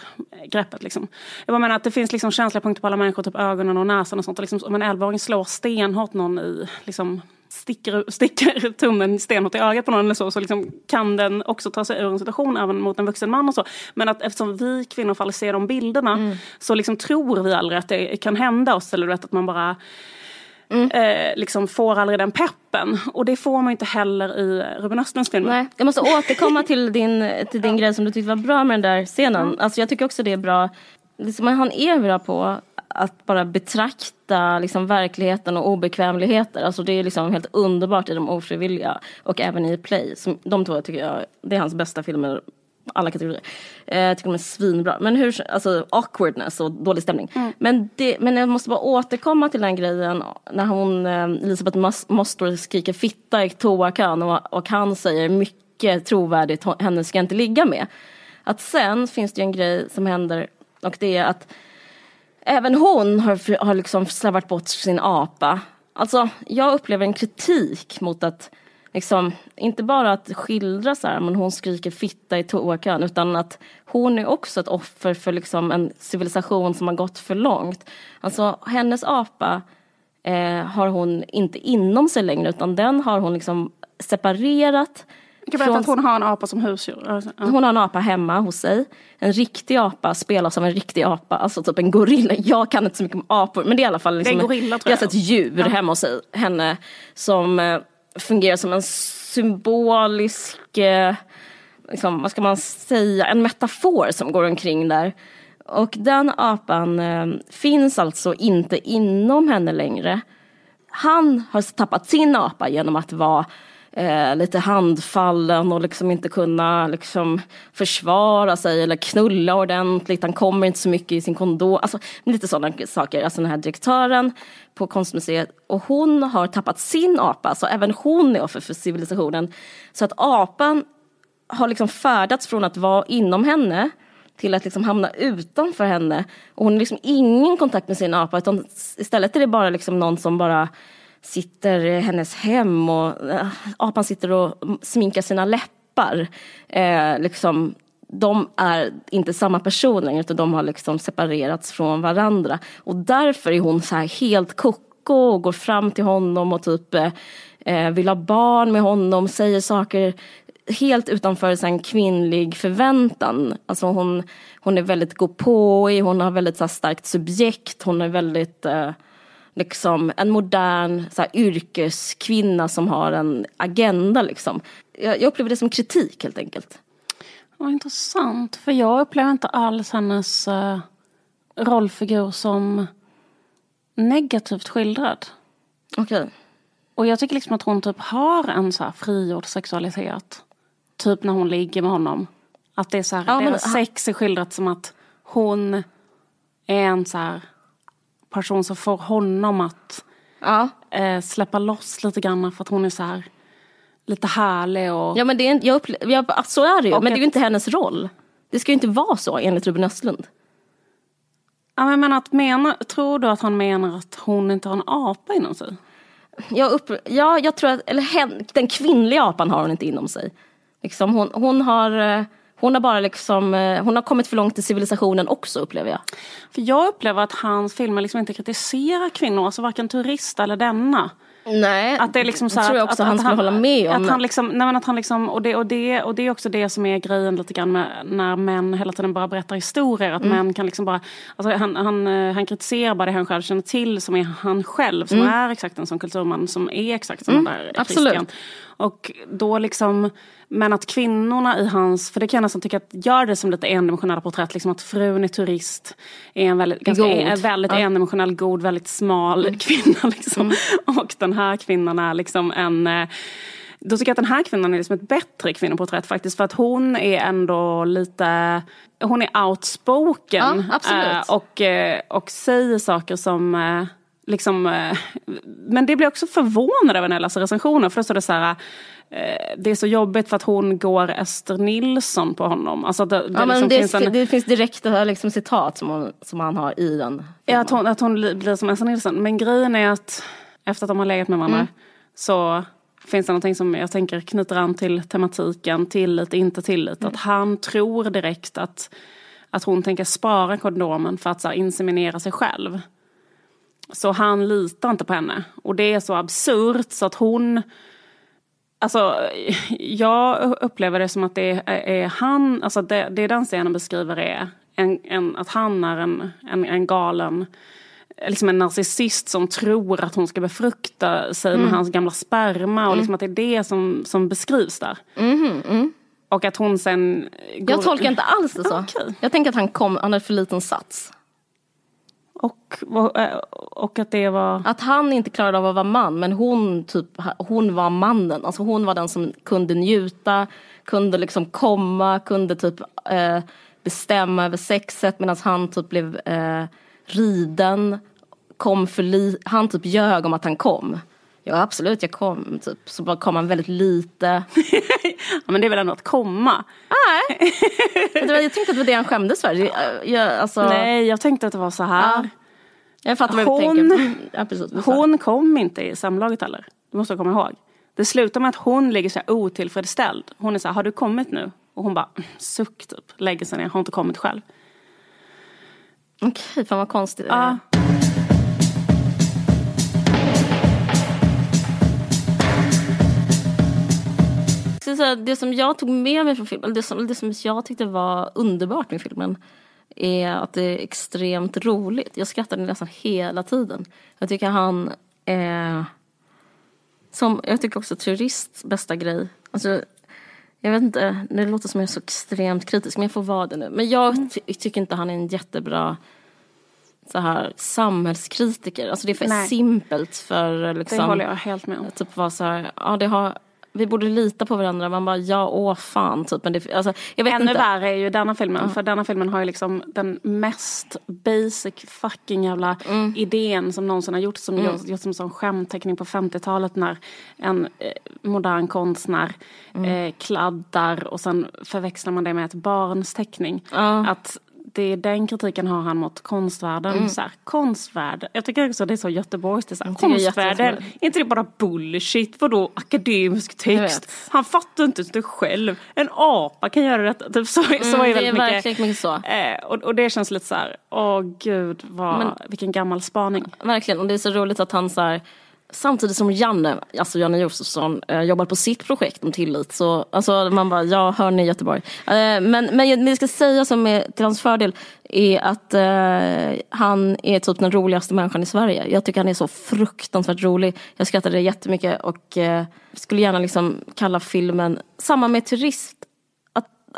greppet. Liksom. Jag menar att det finns liksom känsliga punkter på alla människor, typ ögonen och näsan och sånt. Och liksom, om en 11-åring slår stenhårt någon i liksom, sticker, sticker tummen stenhårt i ögat på någon eller så, så liksom kan den också ta sig ur en situation även mot en vuxen man och så. Men att eftersom vi kvinnor får aldrig se de bilderna mm. så liksom tror vi aldrig att det kan hända oss. Eller vet, att man bara Mm. Eh, liksom får aldrig den peppen. Och det får man inte heller i Ruben Östlunds filmer. Nej, jag måste återkomma till din, till din grej som du tyckte var bra med den där scenen. Mm. Alltså jag tycker också det är bra. Liksom, han är bra på att bara betrakta liksom, verkligheten och obekvämligheter. Alltså det är liksom helt underbart i de ofrivilliga och även i Play. Som, de två tycker jag, det är hans bästa filmer alla kategorier. Eh, jag tycker de är svinbra. Men hur, alltså awkwardness och dålig stämning. Mm. Men, det, men jag måste bara återkomma till den grejen när hon, eh, Elisabeth Mostor skriker fitta i toakön och, och han säger mycket trovärdigt, henne ska jag inte ligga med. Att sen finns det en grej som händer och det är att även hon har, har liksom slarvat bort sin apa. Alltså, jag upplever en kritik mot att liksom, inte bara att skildra så här, men hon skriker fitta i toakön, utan att hon är också ett offer för liksom en civilisation som har gått för långt. Alltså hennes apa eh, har hon inte inom sig längre, utan den har hon liksom separerat jag vet att hon har en apa som husdjur. Alltså, hon har en apa hemma hos sig. En riktig apa spelas av en riktig apa, alltså typ en gorilla. Jag kan inte så mycket om apor, men det är i alla fall liksom det är en gorilla, tror jag. Alltså ett djur ja. hemma hos sig, henne som eh, fungerar som en symbolisk, eh, liksom, vad ska man säga, en metafor som går omkring där. Och den apan eh, finns alltså inte inom henne längre. Han har tappat sin apa genom att vara eh, lite handfallen och liksom inte kunna liksom försvara sig eller knulla ordentligt. Han kommer inte så mycket i sin kondom. Alltså lite sådana saker. Alltså den här direktören på konstmuseet och hon har tappat sin apa. Så även hon är offer för civilisationen. Så att apan har liksom färdats från att vara inom henne till att liksom hamna utanför henne. Och hon har liksom ingen kontakt med sin apa utan istället är det bara liksom någon som bara sitter i hennes hem och eh, äh, apan sitter och sminkar sina läppar. Eh, liksom, de är inte samma person längre utan de har liksom separerats från varandra. Och därför är hon så här helt koko och går fram till honom och typ eh, eh vill ha barn med honom, säger saker helt utanför en kvinnlig förväntan. Alltså hon, hon är väldigt gåpåig, hon har väldigt så här, starkt subjekt, hon är väldigt eh, liksom en modern så här, yrkeskvinna som har en agenda. Liksom. Jag, jag upplever det som kritik helt enkelt. Vad intressant, för jag upplever inte alls hennes uh, rollfigur som negativt skildrad. Okej. Okay. Och jag tycker liksom att hon typ har en så här frigjord sexualitet. Typ när hon ligger med honom. Att det är så här, ja, deras sex är skildrat som att hon är en så här person som får honom att ja. eh, släppa loss lite grann för att hon är så här lite härlig och... Ja men det är, jag upple- jag, så är det ju, men det är ju inte hennes roll. Det ska ju inte vara så enligt Ruben Östlund. Ja, men att mena, tror du att han menar att hon inte har en apa inom sig? Jag upp, ja, jag tror att, eller hen, den kvinnliga apan har hon inte inom sig. Liksom hon, hon har eh, hon har bara liksom, eh, hon har kommit för långt i civilisationen också upplever jag. För jag upplever att hans filmer liksom inte kritiserar kvinnor, alltså varken turist eller denna. Nej, att det är liksom så tror jag också att, han skulle hålla med om. Att han liksom, nej men att han liksom, och, det, och, det, och det är också det som är grejen lite grann med när män hela tiden bara berättar historier. Att mm. män kan liksom bara, alltså han, han, eh, han kritiserar bara det han själv känner till som är han själv. Som mm. är exakt en sån kulturman som är exakt som mm. den där Absolut. Christian. Och då liksom, men att kvinnorna i hans, för det kan jag nästan tycka att gör det som lite endimensionella porträtt, liksom att frun är turist, är en väldigt, ganska, är väldigt ja. endimensionell, god, väldigt smal mm. kvinna. Liksom. Mm. Och den här kvinnan är liksom en eh, då tycker jag att den här kvinnan är liksom ett bättre kvinnoporträtt faktiskt. För att hon är ändå lite, hon är outspoken. Ja, eh, och, eh, och säger saker som liksom, eh, men det blir också förvånad när jag läser recensioner. För då står det så här, eh, det är så jobbigt för att hon går Ester Nilsson på honom. Alltså det, det, ja, liksom det, finns en, det finns direkta liksom, citat som, hon, som han har i den. Ja, att hon, att hon blir som Ester Nilsson. Men grejen är att efter att de har legat med varandra mm. så finns det någonting som jag tänker knyter an till tematiken, tillit, inte tillit. Mm. Att han tror direkt att, att hon tänker spara kondomen för att så här, inseminera sig själv. Så han litar inte på henne. Och det är så absurt så att hon... Alltså, jag upplever det som att det är, är han, alltså det, det den scenen beskriver är en, en, att han är en, en, en galen liksom en narcissist som tror att hon ska befrukta sig mm. med hans gamla sperma. Och mm. liksom att det är det som, som beskrivs där. Mm, mm. Och att hon sen... Går... Jag tolkar inte alls det så. Okay. Jag tänker att han kom, han hade för liten sats. Och, eh, och att det var... Att han inte klarade av att vara man men hon, typ, hon var mannen. Alltså hon var den som kunde njuta, kunde liksom komma, kunde typ eh, bestämma över sexet medan han typ blev eh, riden. Kom för li han typ ljög om att han kom. Ja absolut jag kom, typ. så bara kom han väldigt lite. ja, men det är väl ändå att komma? Nej, jag tänkte att det var det han skämdes för. Jag, alltså... Nej jag tänkte att det var så här. Ja. Jag fattar vad hon, du tänker. Mm, ja, precis, hon kom inte i samlaget heller. Det måste jag komma ihåg. Det slutar med att hon ligger så här otillfredsställd. Hon är så här, har du kommit nu? Och hon bara, suck typ, lägger sig ner, har inte kommit själv. Okej, okay, fan vad konstigt. Ja. Det som jag tog med mig från filmen, det som, det som jag tyckte var underbart med filmen är att det är extremt roligt. Jag skrattade nästan hela tiden. Jag tycker han är... Som, jag tycker också terrorists bästa grej. Alltså, jag vet inte, det låter som jag är så extremt kritisk men jag får vara det nu. Men jag mm. ty tycker inte han är en jättebra så här, samhällskritiker. Alltså det är för Nej. simpelt för liksom, Det håller jag helt med om. Typ vara så här, ja det har vi borde lita på varandra. Man bara, ja, åh fan. Typ. Men det, alltså, jag vet Ännu inte. värre är ju denna filmen. Mm. För denna filmen har ju liksom den mest basic fucking jävla mm. idén som någonsin har gjorts. Som mm. gjorts, gjorts som sån skämtteckning på 50-talet när en eh, modern konstnär mm. eh, kladdar och sen förväxlar man det med ett barns teckning. Att det är den kritiken har han mot konstvärlden. Mm. Så här, konstvärlden. Jag tycker också det är så göteborgskt. Så här, konstvärlden, är inte det bara bullshit? Vadå akademisk text? Han fattar inte det själv. En apa kan göra detta. Typ så, mm, så är det är verkligen mycket så. Eh, och, och det känns lite så här, åh gud vad, Men, vilken gammal spaning. Verkligen, och det är så roligt att han så här, Samtidigt som Janne, alltså Janne Josefsson, eh, jobbar på sitt projekt om tillit. Så alltså, man bara, ja hör ni Göteborg. Eh, men, men det ska säga som är till hans fördel är att eh, han är typ den roligaste människan i Sverige. Jag tycker han är så fruktansvärt rolig. Jag skrattade jättemycket och eh, skulle gärna liksom kalla filmen, samma med turist,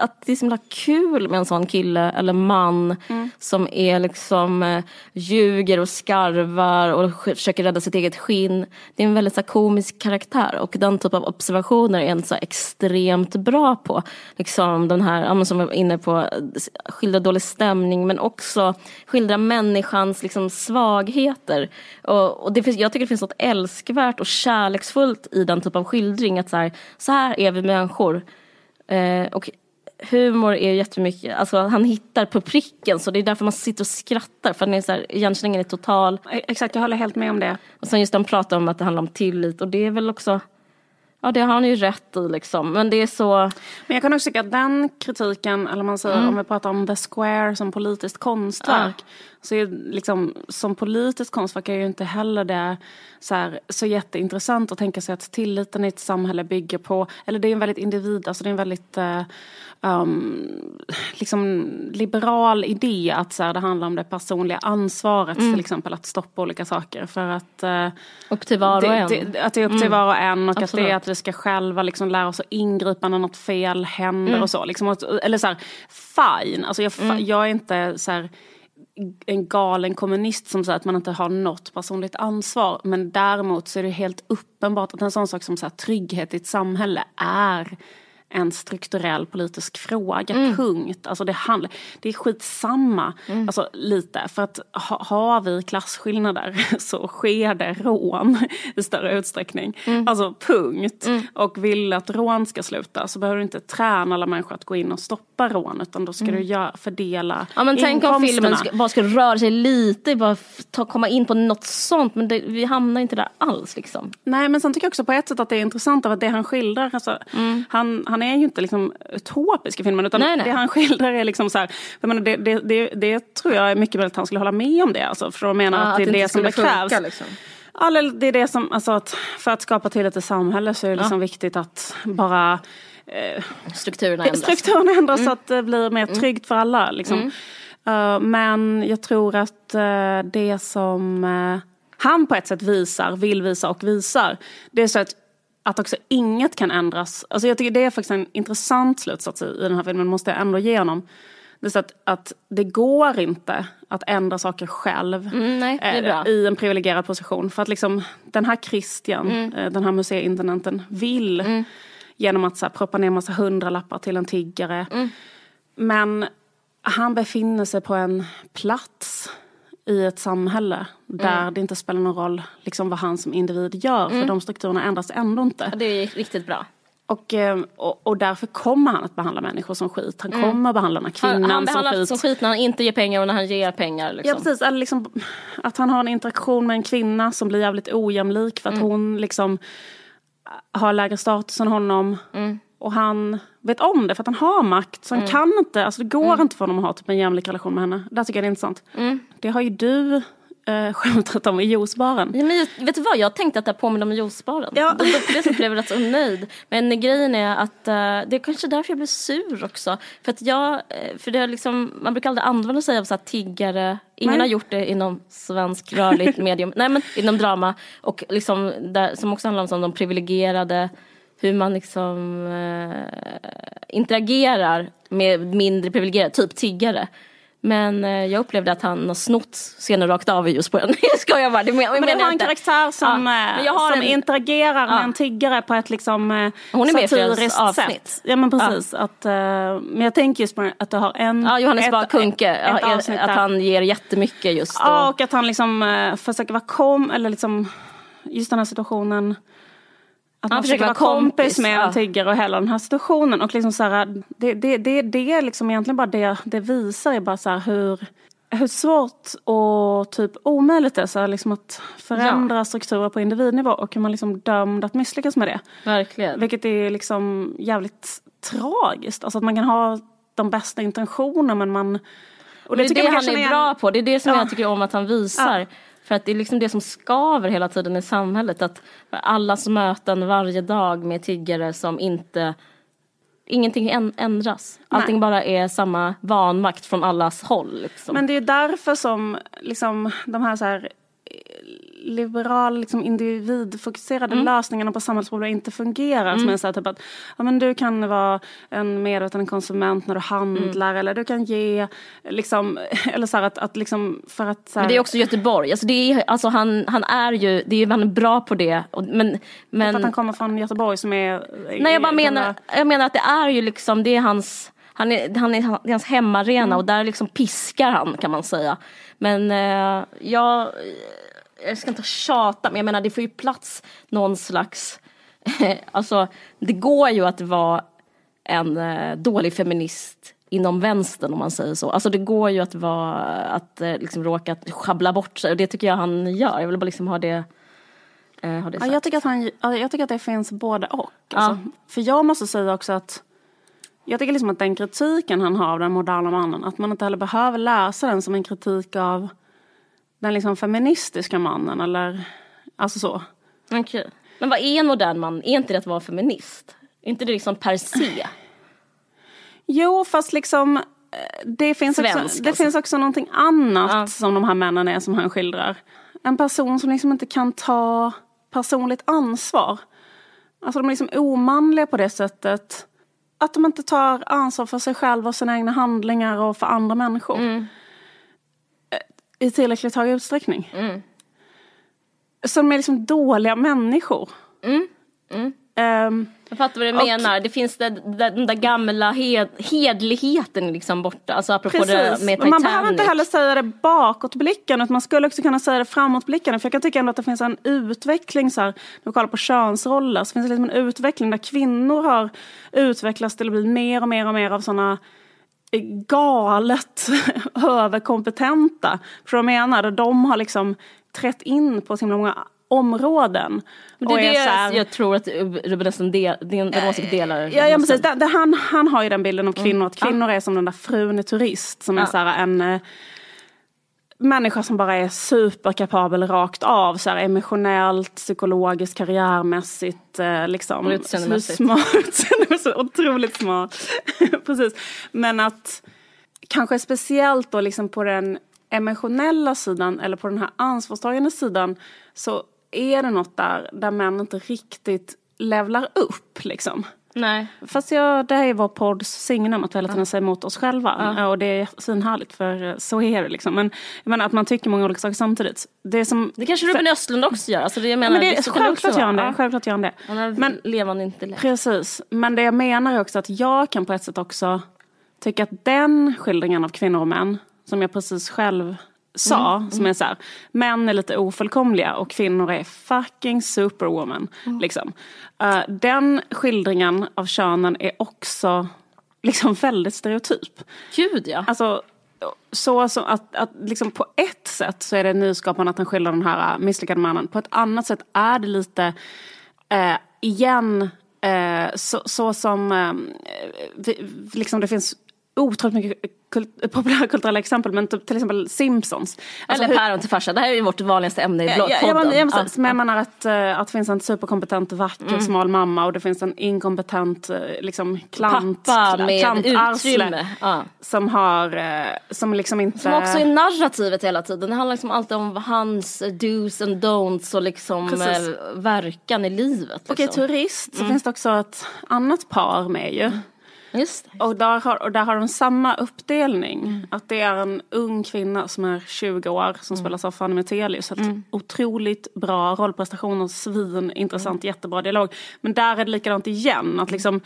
att det är så himla kul med en sån kille eller man mm. som är liksom eh, ljuger och skarvar och försöker rädda sitt eget skinn. Det är en väldigt så komisk karaktär och den typ av observationer är en så extremt bra på. Liksom den här, som var inne på, skildra dålig stämning men också skildra människans liksom, svagheter. Och, och det finns, jag tycker det finns något älskvärt och kärleksfullt i den typ av skildring. Att så här, så här är vi människor. Eh, och humor är jättemycket, alltså han hittar på pricken så det är därför man sitter och skrattar för den är så här, igenkänningen är total. Exakt, jag håller helt med om det. Och sen just han pratar om att det handlar om tillit och det är väl också Ja det har han ju rätt i liksom. Men det är så. Men jag kan också tycka att den kritiken, eller man säger mm. om vi pratar om The Square som politiskt konstverk. Ja. Så är liksom, som politiskt konstverk är ju inte heller det så, här, så jätteintressant att tänka sig att tilliten i ett samhälle bygger på, eller det är en väldigt individ, alltså det är en väldigt uh, um, liksom liberal idé att så här, det handlar om det personliga ansvaret mm. till exempel att stoppa olika saker för att uh, Upp till var och en. Det, att det är upp till mm. var och en och Absolut. att det är att vi ska själva liksom lära oss att ingripa när något fel händer mm. och så. Liksom, eller så här, fine, alltså jag, mm. jag är inte så här, en galen kommunist som säger att man inte har något personligt ansvar. Men däremot så är det helt uppenbart att en sån sak som så trygghet i ett samhälle är en strukturell politisk fråga, mm. punkt. Alltså det, handlar, det är skitsamma, mm. alltså lite. För att ha, har vi klasskillnader så sker det rån i större utsträckning. Mm. Alltså punkt. Mm. Och vill att rån ska sluta så behöver du inte träna alla människor att gå in och stoppa rån utan då ska mm. du göra, fördela Ja men tänk om filmen ska, bara ska röra sig lite, bara ta, komma in på något sånt men det, vi hamnar inte där alls liksom. Nej men sen tycker jag också på ett sätt att det är intressant av att det han skildrar, alltså, mm. han, han han är ju inte liksom utopisk i filmen utan Nej, nej. det han skildrar är liksom så här, jag menar, det, det, det, det tror jag är mycket möjligt att han skulle hålla med om det. Alltså, för jag menar Ja, att det är det som det krävs. liksom. Ja, eller det är det som, alltså att för att skapa till ett samhälle så är det liksom viktigt att bara eh, Strukturerna ändras. strukturen ändras så att det blir mer tryggt för alla. Liksom. Eh, men jag tror att eh, det som eh, han på ett sätt visar, vill visa och visar, det är så att att också inget kan ändras. Alltså jag tycker det är faktiskt en intressant slutsats i, i den här filmen, måste jag ändå ge honom. Det är så att, att det går inte att ändra saker själv Mm, nej, eh, i en privilegierad position. För att liksom den här Christian, Mm. eh, den här museiintendenten, vill genom att så här, proppa ner massa hundralappar till en tiggare. Mm. Men han befinner sig på en plats i ett samhälle där Mm. det inte spelar någon roll liksom, vad han som individ gör. För de strukturerna ändras ändå inte. Ja, Det är riktigt bra. Och, eh, och, och därför kommer han att behandla människor som skit. Han kommer att behandla den här Mm. Han, kvinnan han som skit. som skit när han inte ger pengar och när han ger pengar. Liksom. Ja precis, eller liksom, att han har en interaktion med en kvinna som blir jävligt ojämlik för att Mm. hon liksom har lägre status än honom. Mm. Och han vet om det för att han har makt. Så han kan inte, alltså det går Mm. inte för honom att ha typ en jämlik relation med henne. Där tycker jag det är intressant. Det har ju du eh, skämtat om i juicebaren. Ja, men jag- vet du vad, jag tänkte att det påminner om juicebaren. Ja. Då- På det sättet blev jag rätt så nöjd. Men grejen är att eh, det är kanske därför jag blev sur också. För att jag, eh, för det är liksom, man brukar aldrig använda sig av så tiggare. Ingen Nej. har gjort det inom svensk rörligt medium. Nej men inom drama. Och liksom där, som också handlar om de privilegierade. Hur man liksom eh, interagerar med mindre privilegierade, typ tiggare. Men eh, jag upplevde att han har snott scenen rakt av i just på den. Jag skojar bara, det men, Men du har en karaktär som, Ja, eh, men har som en- interagerar med Ja. en tiggare på ett liksom eh, Hon är med satiriskt avsnitt. sätt. Ja men precis. Att, eh, men jag tänker just på att du har en... Ja, Johannes Bah Kuhnke, ja, avsnitt att där. han ger jättemycket just då. Ja, och att han liksom eh, försöker vara kom, eller liksom just den här situationen. Att man försöker vara kompis, med ja. en tiggare och hela den här situationen. Och liksom så här, det, det, det, det är liksom egentligen bara det det visar är bara så här hur, hur svårt och typ omöjligt det är så här, liksom att förändra strukturer på individnivå och hur man liksom dömd att misslyckas med det. Verkligen. Vilket är liksom jävligt tragiskt. Alltså att man kan ha de bästa intentioner men man... Och det är det jag man han är bra på. Det är det som Ja. jag tycker om att han visar. För att det är liksom det som skaver hela tiden i samhället. Att allas möten varje dag med tiggare som inte Ingenting än- ändras. Allting bara är samma vanmakt från allas håll. Liksom. Men det är därför som liksom, de här, så här liberala, liksom individfokuserade Mm. lösningarna på samhällsproblem inte fungerar. Som är så här, typ att ja, men du kan vara en medveten konsument när du handlar Mm. eller du kan ge, liksom, eller så här att, att liksom, för att så här, Men det är också Göteborg. Alltså det är, alltså han, han är ju, det är, han är bra på det. Men, men, för att han kommer från Göteborg som är... Nej jag bara menar, jag menar att det är ju liksom, det är hans, han är, han är, det är hans hemmaarena och där liksom piskar han kan man säga. Men eh, jag, jag ska inte tjata men jag menar det får ju plats någon slags, alltså det går ju att vara en eh, dålig feminist inom vänstern om man säger så. Alltså det går ju att vara, att eh, liksom råka schabbla bort sig och det tycker jag han gör. Jag vill bara liksom ha det, eh, ha det Ja, sagt. jag, tycker att han, ja, jag tycker att det finns både och. Alltså. För jag måste säga också att jag tycker liksom att den kritiken han har av den moderna mannen, att man inte heller behöver läsa den som en kritik av den liksom feministiska mannen eller alltså så. Okej. Men vad är en modern man? Är inte det att vara feminist? Är inte det liksom per se? Jo, fast liksom eh, det finns, Svensk, också, det alltså. finns också någonting annat Ja. som de här männen är som han skildrar. En person som liksom inte kan ta personligt ansvar. Alltså de är liksom omanliga på det sättet. Att de inte tar ansvar för sig själva och sina egna handlingar och för andra människor. Mm. I tillräckligt hög utsträckning. Mm. De är liksom dåliga människor. Mm. Mm. Ehm, Jag fattar vad du Och- menar. Det finns det, det, den där gamla hed, hedligheten liksom borta. Alltså apropå det Precis, med och man behöver Titanic. inte heller säga det bakåtblickande man skulle också kunna säga det framåtblickande. För jag kan tycka ändå att det finns en utveckling så här, när vi kollar på könsroller så finns det liksom en utveckling där kvinnor har utvecklats till att bli mer och mer och mer av sådana galet överkompetenta. För de menar, de har liksom trätt in på så himla många områden. Men det är det så här- jag tror att Ruben Östlund del, din, din åsikt delar. Ja, ja precis. Det, det, han, han har ju den bilden av kvinnor, att Mm. Ja. kvinnor är som den där frun i Turist. Som är Ja. så en eh, människa som bara är superkapabel rakt av. Så här, emotionellt, psykologiskt, karriärmässigt. Eh, liksom. Och utseendemässigt. Smart. Så otroligt smart. precis. Men att kanske speciellt då liksom på den emotionella sidan eller på den här ansvarstagande sidan så är det något där, där män inte riktigt levlar upp liksom. Nej. Fast jag, det här är vår podds signum att hela tiden säger emot oss själva. Och det är svinhärligt för eh, så är det liksom. Men jag menar att man tycker många olika saker samtidigt. Det, som, Det kanske Ruben Östlund också gör. Alltså det, jag menar, men det, kan självklart gör han det. Självklart gör han det. Han har Men- levande intellekt. Precis. Men det jag menar är också att jag kan på ett sätt också tycka att den skildringen av kvinnor och män, som jag precis själv sa, som är så här, män är lite ofullkomliga och kvinnor är fucking superwoman. Liksom. Eh, den skildringen av könen är också liksom väldigt stereotyp. Gud ja. Alltså, så som att, att liksom på ett sätt så är det nyskapande att han skildrar den här äh, misslyckade mannen. På ett annat sätt är det lite, eh, igen, eh, så, så som, eh, vi, liksom det finns otroligt mycket kult, populärkulturella exempel, men typ, till exempel Simpsons. Alltså Eller hur- päron till farsa. Det här är ju vårt vanligaste ämne i Ja, men, podden. ja, men, Ja, men jag menar att, eh, att det finns en superkompetent, vacker, Mm. smal mamma och det finns en inkompetent eh, liksom, klant, Pappa med klantarsle utrymme. Ja. Som har, eh, som liksom inte... Som också är narrativet hela tiden. Det handlar liksom alltid om hans do's and don'ts och liksom Precis. verkan i livet. Och i Liksom. Turist så finns det också ett annat par med ju. Just det. Och där har, och där har de samma uppdelning. Att det är en ung kvinna som är 20 år som spelas av Fanny Metelius. Ett otroligt bra rollprestation och svin, intressant, jättebra dialog. Men där är det likadant igen. Att liksom,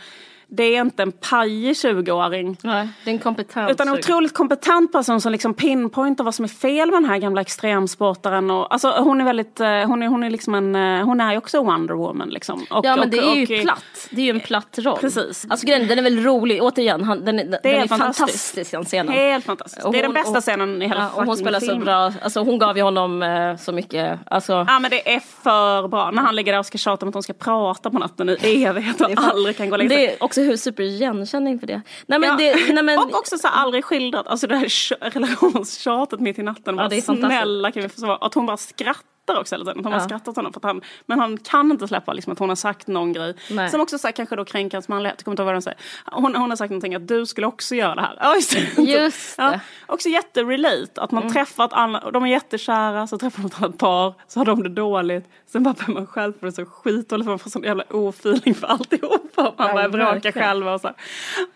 det är inte en pajig 20-åring. Nej, det är en kompetens. Utan en otroligt kompetent person som liksom pinpointar vad som är fel med den här gamla extremsportaren. Och, alltså, hon är väldigt, eh, hon är, hon är liksom en, eh, hon är ju också Wonder Woman liksom. Och, Ja men och- det är ju och- platt. Det är ju en platt roll. Precis. Alltså grejen, den är väl rolig. Återigen, han, den, är- den är, är fantastiskt. fantastisk den scenen. Helt fantastiskt. Och det är den hon- bästa scenen i hela Ja, och hon spelar så filmen. bra. Alltså hon gav ju honom eh, så mycket. Alltså, Ja men det är för bra. När han ligger där och ska tjata om att de ska prata på natten i evighet och aldrig kan gå och lägga sig. Också hur superigenkänning för det. Nej men Ja. det, nej, men, och också så aldrig skildrat, alltså det här tj- relationstjatet mitt i natten. Bara, det är snälla kan vi få svar? Att hon bara skrattar också hela tiden. Att hon Ja. bara skrattar åt honom. För att han, men han kan inte släppa liksom, att hon har sagt någon grej. Nej. Som också så här, kanske då kränker hans manlighet. Jag kommer inte ihåg vad hon säger. Hon, hon har sagt någonting att du skulle också göra det här. Ja, just det. Just Ja, det. också jätterelate. Att man Mm. träffar ett annat, de är jättekära, så träffar de ett annat par, så har de det dåligt. Sen bara börjar man själv få det så skitdåligt man får sån jävla ofeeling för alltihopa. Man Ja, börjar bråka själv och så.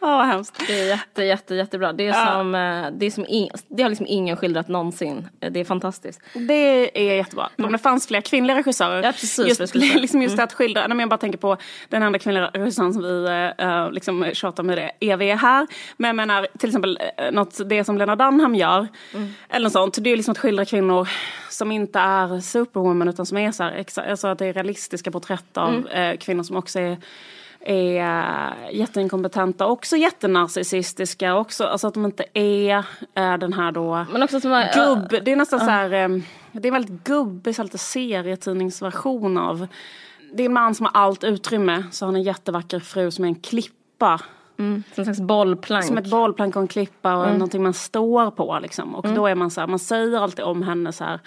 Ja, vad hemskt. Det är jätte, jätte, jättebra. Det är Ja. som, eh, det är som in, det har liksom ingen skildrat någonsin. Det är fantastiskt. Det är jättebra. Om det fanns fler kvinnliga regissörer. Mm. Ja, precis just. Mm. liksom just det att skildra, nej, men jag bara tänker på den enda kvinnliga regissören som vi uh, liksom tjatar med det EV här. Men jag menar till exempel uh, något, det som Lena Dunham gör. Mm. Eller något sånt. Det är liksom att skildra kvinnor som inte är superwoman utan som är så här, alltså att det är realistiska porträtt av Mm. eh, kvinnor som också är är uh, jätteinkompetenta, också jättenarcissistiska, också, alltså att de inte är uh, den här då Men också som, var- gubb, det är nästan så här, eh, det är väldigt gubbig, lite serietidningsversion av, det är en man som har allt utrymme, så har han en jättevacker fru som är en klippa. Mm, som en slags bollplank. Som ett bollplank och en klippa och någonting man står på liksom. Och då är man så här, man säger alltid om henne så här,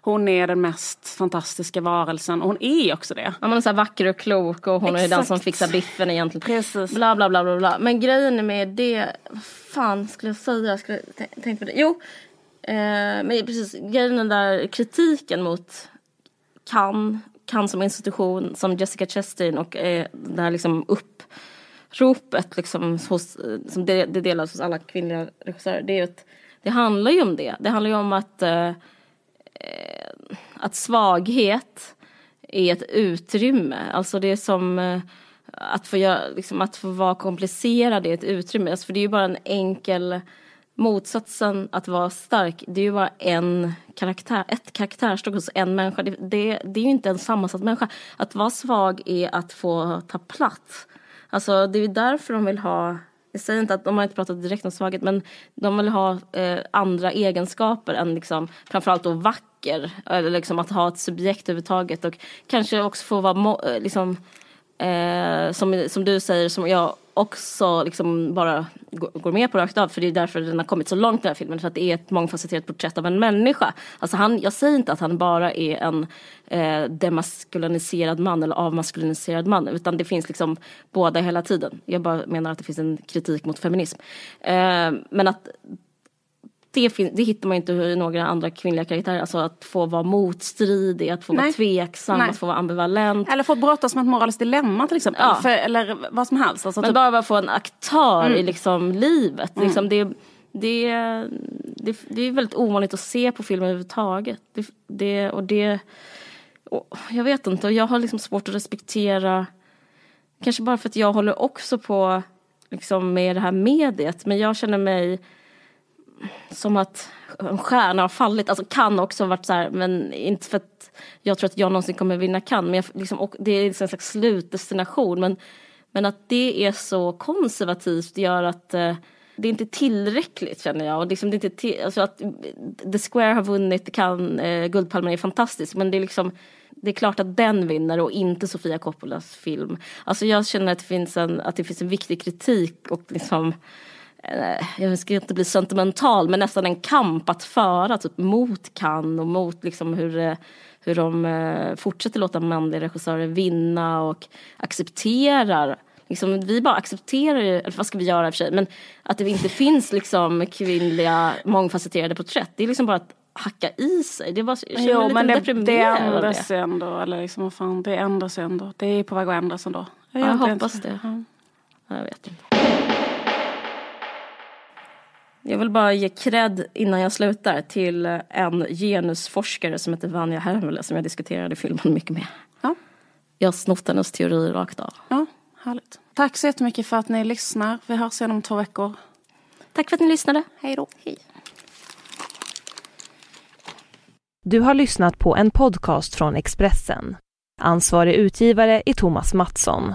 hon är den mest fantastiska varelsen och hon är också det. Ja, man är så vacker och klok och hon är den Exakt. som fixar biffen egentligen. Precis. Bla bla bla bla bla. Men grejen med det, vad fan skulle jag säga? Jag skulle tänkt på det. Jo, eh, men precis grejen den där kritiken mot Cannes, Cannes som institution, som Jessica Chastain och eh, det här liksom Ropet, liksom hos, som det, det delas hos alla kvinnliga regissörer. Det, är att, det handlar ju om det. Det handlar ju om att eh, eh, att svaghet är ett utrymme. Alltså det är som eh, att få, göra, liksom, att få vara komplicerad är ett utrymme. Alltså för det är ju bara en enkel motsatsen att vara stark. Det är ju bara en karaktär, ett karaktärsdrag hos en människa. Det, det, det är ju inte en sammansatt människa. Att vara svag är att få ta plats. Alltså det är därför de vill ha jag säger inte att de har inte pratat direkt om svaghet men de vill ha eh, andra egenskaper än liksom framförallt då vacker. Eller liksom att ha ett subjekt överhuvudtaget och kanske också få vara eh, liksom eh, som, som du säger som jag också liksom bara går med på rakt av. För det är därför den har kommit så långt den här filmen. För att det är ett mångfacetterat porträtt av en människa. Alltså han, jag säger inte att han bara är en eh, demaskuliniserad man eller avmaskuliniserad man. Utan det finns liksom båda hela tiden. Jag bara menar att det finns en kritik mot feminism. Eh, men att det, det hittar man inte i några andra kvinnliga karaktärer. Alltså att få vara motstridig, att få Nej. vara tveksam, Nej. att få vara ambivalent. Eller få brottas med ett moraliskt dilemma till exempel. Ja. För, eller vad som helst. Alltså, Men typ... bara få en aktör mm. i liksom livet. Mm. Liksom det, det, det, det är väldigt ovanligt att se på film överhuvudtaget. Det, det, och det, och jag vet inte, och jag har liksom svårt att respektera Kanske bara för att jag håller också på liksom, med det här mediet. Men jag känner mig som att en stjärna har fallit. Alltså kan också varit så här, men inte för att jag tror att jag någonsin kommer vinna kan. Men jag, liksom, det är liksom en slags slutdestination. Men, men att det är så konservativt gör att eh, det är inte tillräckligt känner jag. Och liksom, det är inte till, alltså att The Square har vunnit, kan, eh, Guldpalmen är fantastiskt Men det är liksom det är klart att den vinner och inte Sofia Coppolas film. Alltså jag känner att det finns en, att det finns en viktig kritik och liksom Eh, jag ska inte bli sentimental, men nästan en kamp att föra typ, mot Cannes och mot liksom, hur, eh, hur de eh, fortsätter låta manliga regissörer vinna och accepterar Liksom, vi bara accepterar eller vad ska vi göra i och för sig, men att det inte finns liksom kvinnliga mångfacetterade porträtt. Det är liksom bara att hacka i sig. Det var, jo, men det, det ändras ändå. Eller liksom, vad fan, det ändras ändå. Det är på väg att ändras ändå. Jag, jag hoppas det. Ja. Jag vet inte. Jag vill bara ge cred innan jag slutar till en genusforskare som heter Vanja Hermele som jag diskuterade filmen mycket med. Ja. Jag har snott hennes teori rakt av. Ja, härligt. Tack så jättemycket för att ni lyssnar. Vi hörs igen om två veckor. Tack för att ni lyssnade. Hej då. Hej. Du har lyssnat på en podcast från Expressen. Ansvarig utgivare är Thomas Mattsson.